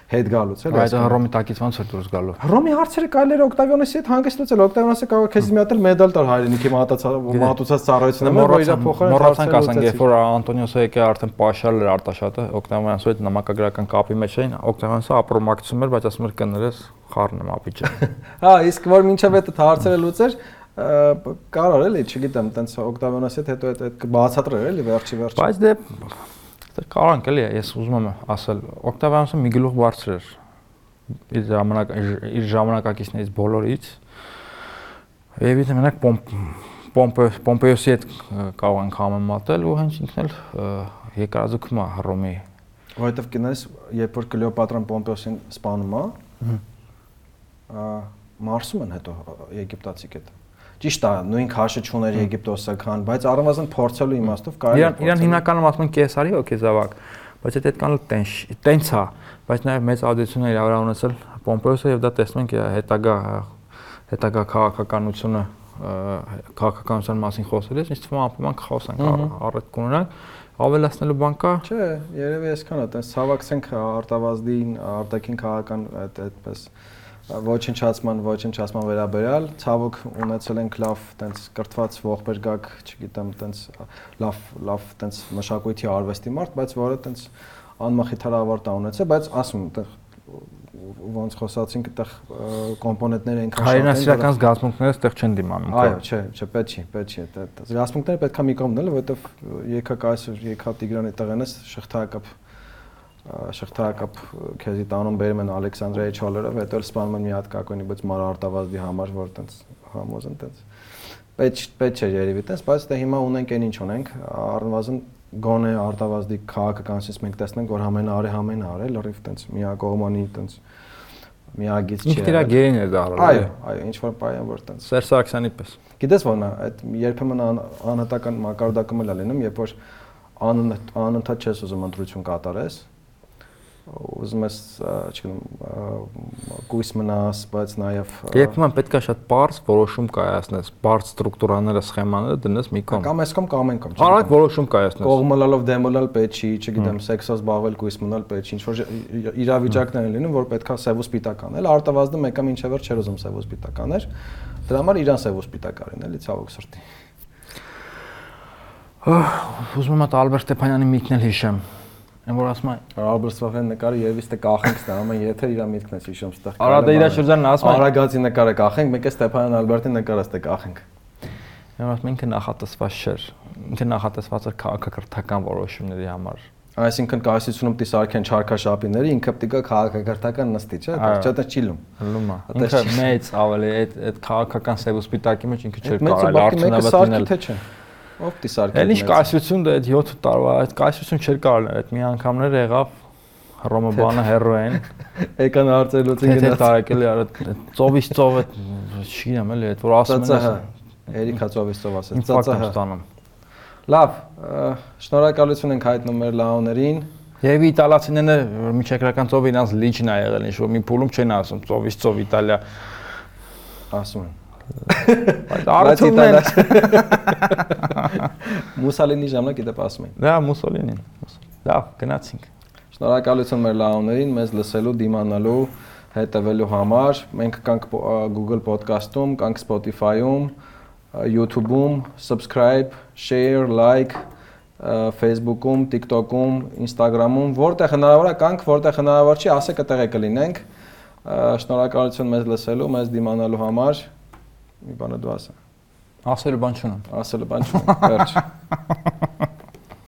Հետ գալուց էլի։ Այդ Հռոմի տակից ոնց էր դուրս գալու։ Հռոմի հարցերը կարելի էր Օկտավիոնոսի հետ հանգիստ լուծել, Օկտավիոնոսը կարող է քեզ մի հատ էլ մեդալ տալ հայրենիքի մատուցած ծառայությունը, մոռացանք ասենք, երբ որ Անտոնիոսը եկե արդեն պաշարել էր Արտաշատը, Օկտավիոնոսի հետ նամակագրական կապի մեջ էին, Օկտավիոնոսը ապրոմակցում էր, բայց ասում էր կներես խառն եմ ապիճը։ Հա, իսկ որ մինչև այդ հարցերը լուծեր, կարող էլի, չգիտեմ, տենց Օկտավիոնոսի հետ հետո այդ բացատրել էլի վերջի վերջը։ Բայց դե կարող ենք էլի, ես ուզում եմ ասել, Օկտավիոնոսը մի գլուխ բարձր էր իր ժամանակ իր ժամանակակիցներից բոլորից։ Եվ իդե մենակ Պոմպեոսի հետ կարող ենք համեմատել ու հենց ինքն էլ երկարաձգում է Հռոմի։ Որովհետև կնես, երբ որ Կլեոպատրան Պոմպեոսին սպանում է, մարսում են հետո Եգիպտացի կետը։ Ճիշտ է, նույն քաշը չուներ Եգիպտոսը քան, բայց առնվազն փորձելու իմաստով կարելի է։ Իրան իրան հիմնականում ասում են կեսարի օքեզավակ, բայց այդ այդքան էլ տենց տենց է, բայց նաև մեծ ազդեցություն է իրավար ունեցել Պոմպեոսը եւ դա տեսնում ենք հետագա հետագա քաղաքականությունը քաղաքականության մասին խոսելիս, ինձ թվում է ապրում քաոս ենք առիթ կունենանք ավելացնելու բան կա։ Չէ, երևի այսքան է, տես ցավակցենք արտավազդին, արտաքին քաղաքական այդ այդպես ոչնչացման, ոչնչացման վերաբերյալ ցավոք ունեցել ենք լավ տենց կրթված ողբերգակ, չգիտեմ, տենց լավ լավ տենց մշակույթի արվեստի մարդ, բայց որը տենց անմխիթար ավարտ ունեցել, բայց ասում այդտեղ ոնց խոսացինք այդտեղ կոմպոնենտներ են քաշել։ Հայրենասիրական զգացմունքները այդտեղ չեն դիմանում։ Այո, չէ, չէ, պետք չի, պետք չի այդ զգացմունքները պետքա մի կողմ դնել, որովհետև եկա կայսր, եկա Տիգրանի տղենես շղթայակապ շղթայակապ քեզի տանում բերում են Ալեքսանդրիայի չոլերով, հետո էլ սպանում են մի հատ կակոնի, բայց մար արտավազդի համար, որ տենց համոզն տենց պետք պետք չէ երևի տես, բայց դե հիմա ունենք այն ինչ ունենք, առնվազն գոնե արտավազդի քաղաքականից մենք տեսնենք, որ համենը արի համենը արել, լրիվ տենց միակողմանի տենց միագից չէ։ Ինքն իր գերին է դառել։ Այո, այո, ինչ որ պայան որ տենց։ Սերժ Սարգսյանի պես։ Գիտես ո՞րն է, այդ երբեմն անհատական մակարդակում էլ լինում, երբ որ անընդհատ չես ուզում ընտրություն կատարես, ուզում ես, չգիտեմ, գույս մնաս, բայց նաև Երբեմն պետքա շատ բարձ որոշում կայացնես, բարձ ստրուկտուրաները, սխեմաները դնես մի կողմ։ Կամ այս կողմ կամ այն կողմ։ Արագ որոշում կայացնես։ Կողմալալով դեմոլալ պետք չի, չգիտեմ, սեքսով զբաղվել, գույս մնալ պետք ինչ որ իրավիճակներ են լինում, որ պետքա սև ու սպիտակ անել։ Արտավազդը մեկը ինչև որ չէր ուզում սև ու սպիտակ աներ։ Դրա համար իրան սև ու սպիտակ արին, էլի ցավոք սրտի։ Ուզում եմ այդ Ալբերտ Ստեփանյանի միտքն էլ հիշեմ Այն որ ասում է Սվավյան նկարը երևի ստե կախենք ստե, ամեն եթե իր միտքն է հիշում ստեղ։ Արա դա իր շրջանն ասում է Արագացի նկարը կախենք, մեկ է Ստեփանյան Ալբերտի նկարը ստե կախենք։ ഞാൻ ասում ինքը նախատեսված չէր։ Ինքը նախատեսված էր քաղաքակրթական որոշումների համար։ Այսինքն կայսությունում պիտի սարքեն չարքաշապիները, ինքը պիտի քաղաքակրթական նստի, չէ՞, չէ՞ դա չի լում։ Լում է։ Ինքը մեծ ավելի այդ այդ քաղաքական սև ու սպիտակի մեջ ինքը չէր կարել արդյունավետ լինել։ Թե չէ։ Ով սարքի։ Էլ ինչ կայսություն դա այդ 7 տարվա, այդ կայսություն չէր կարել, այդ մի անգամներ եղավ Հռոմը բանը հերոին։ Եկան հարցելուց ինքնա։ Թե տարեկել էր ծովից ծովը, չգիտեմ էլի, այդ որ ասում են։ Էրիկա ծովից ծով ասել։ Ծածա ստանում։ Լավ, շնորհակալություն ենք հայտնում մեր լաոներին։ Եվ իտալացիները միջակայական ծովը իրանց լիճն է եղել, ինչ որ մի փուլում չեն ասում ծովից ծով Իտալիա ասում են։ Բայց արդյունքն Մուսալինի ժամանակ դեպ ասում են։ Դա Մուսոլինին։ Լավ, գնացինք։ Շնորհակալություն մեր լաոներին, մեզ լսելու, դիմանալու, հետևելու համար։ Մենք կանք Google Podcast-ում, կանք Spotify-ում, YouTube-ում, subscribe, share, like Facebook-ում, TikTok-ում, Instagram-ում, որտեղ հնարավոր է կանք, որտեղ հնարավոր չի, ասեք այդտեղ կլինենք։ Շնորհակալություն մեզ լսելու, մեզ դիմանալու համար։ Մի բանը դու ասա։ Ասելու բան չունեմ։ Ասելու բան չունեմ։ Վերջ։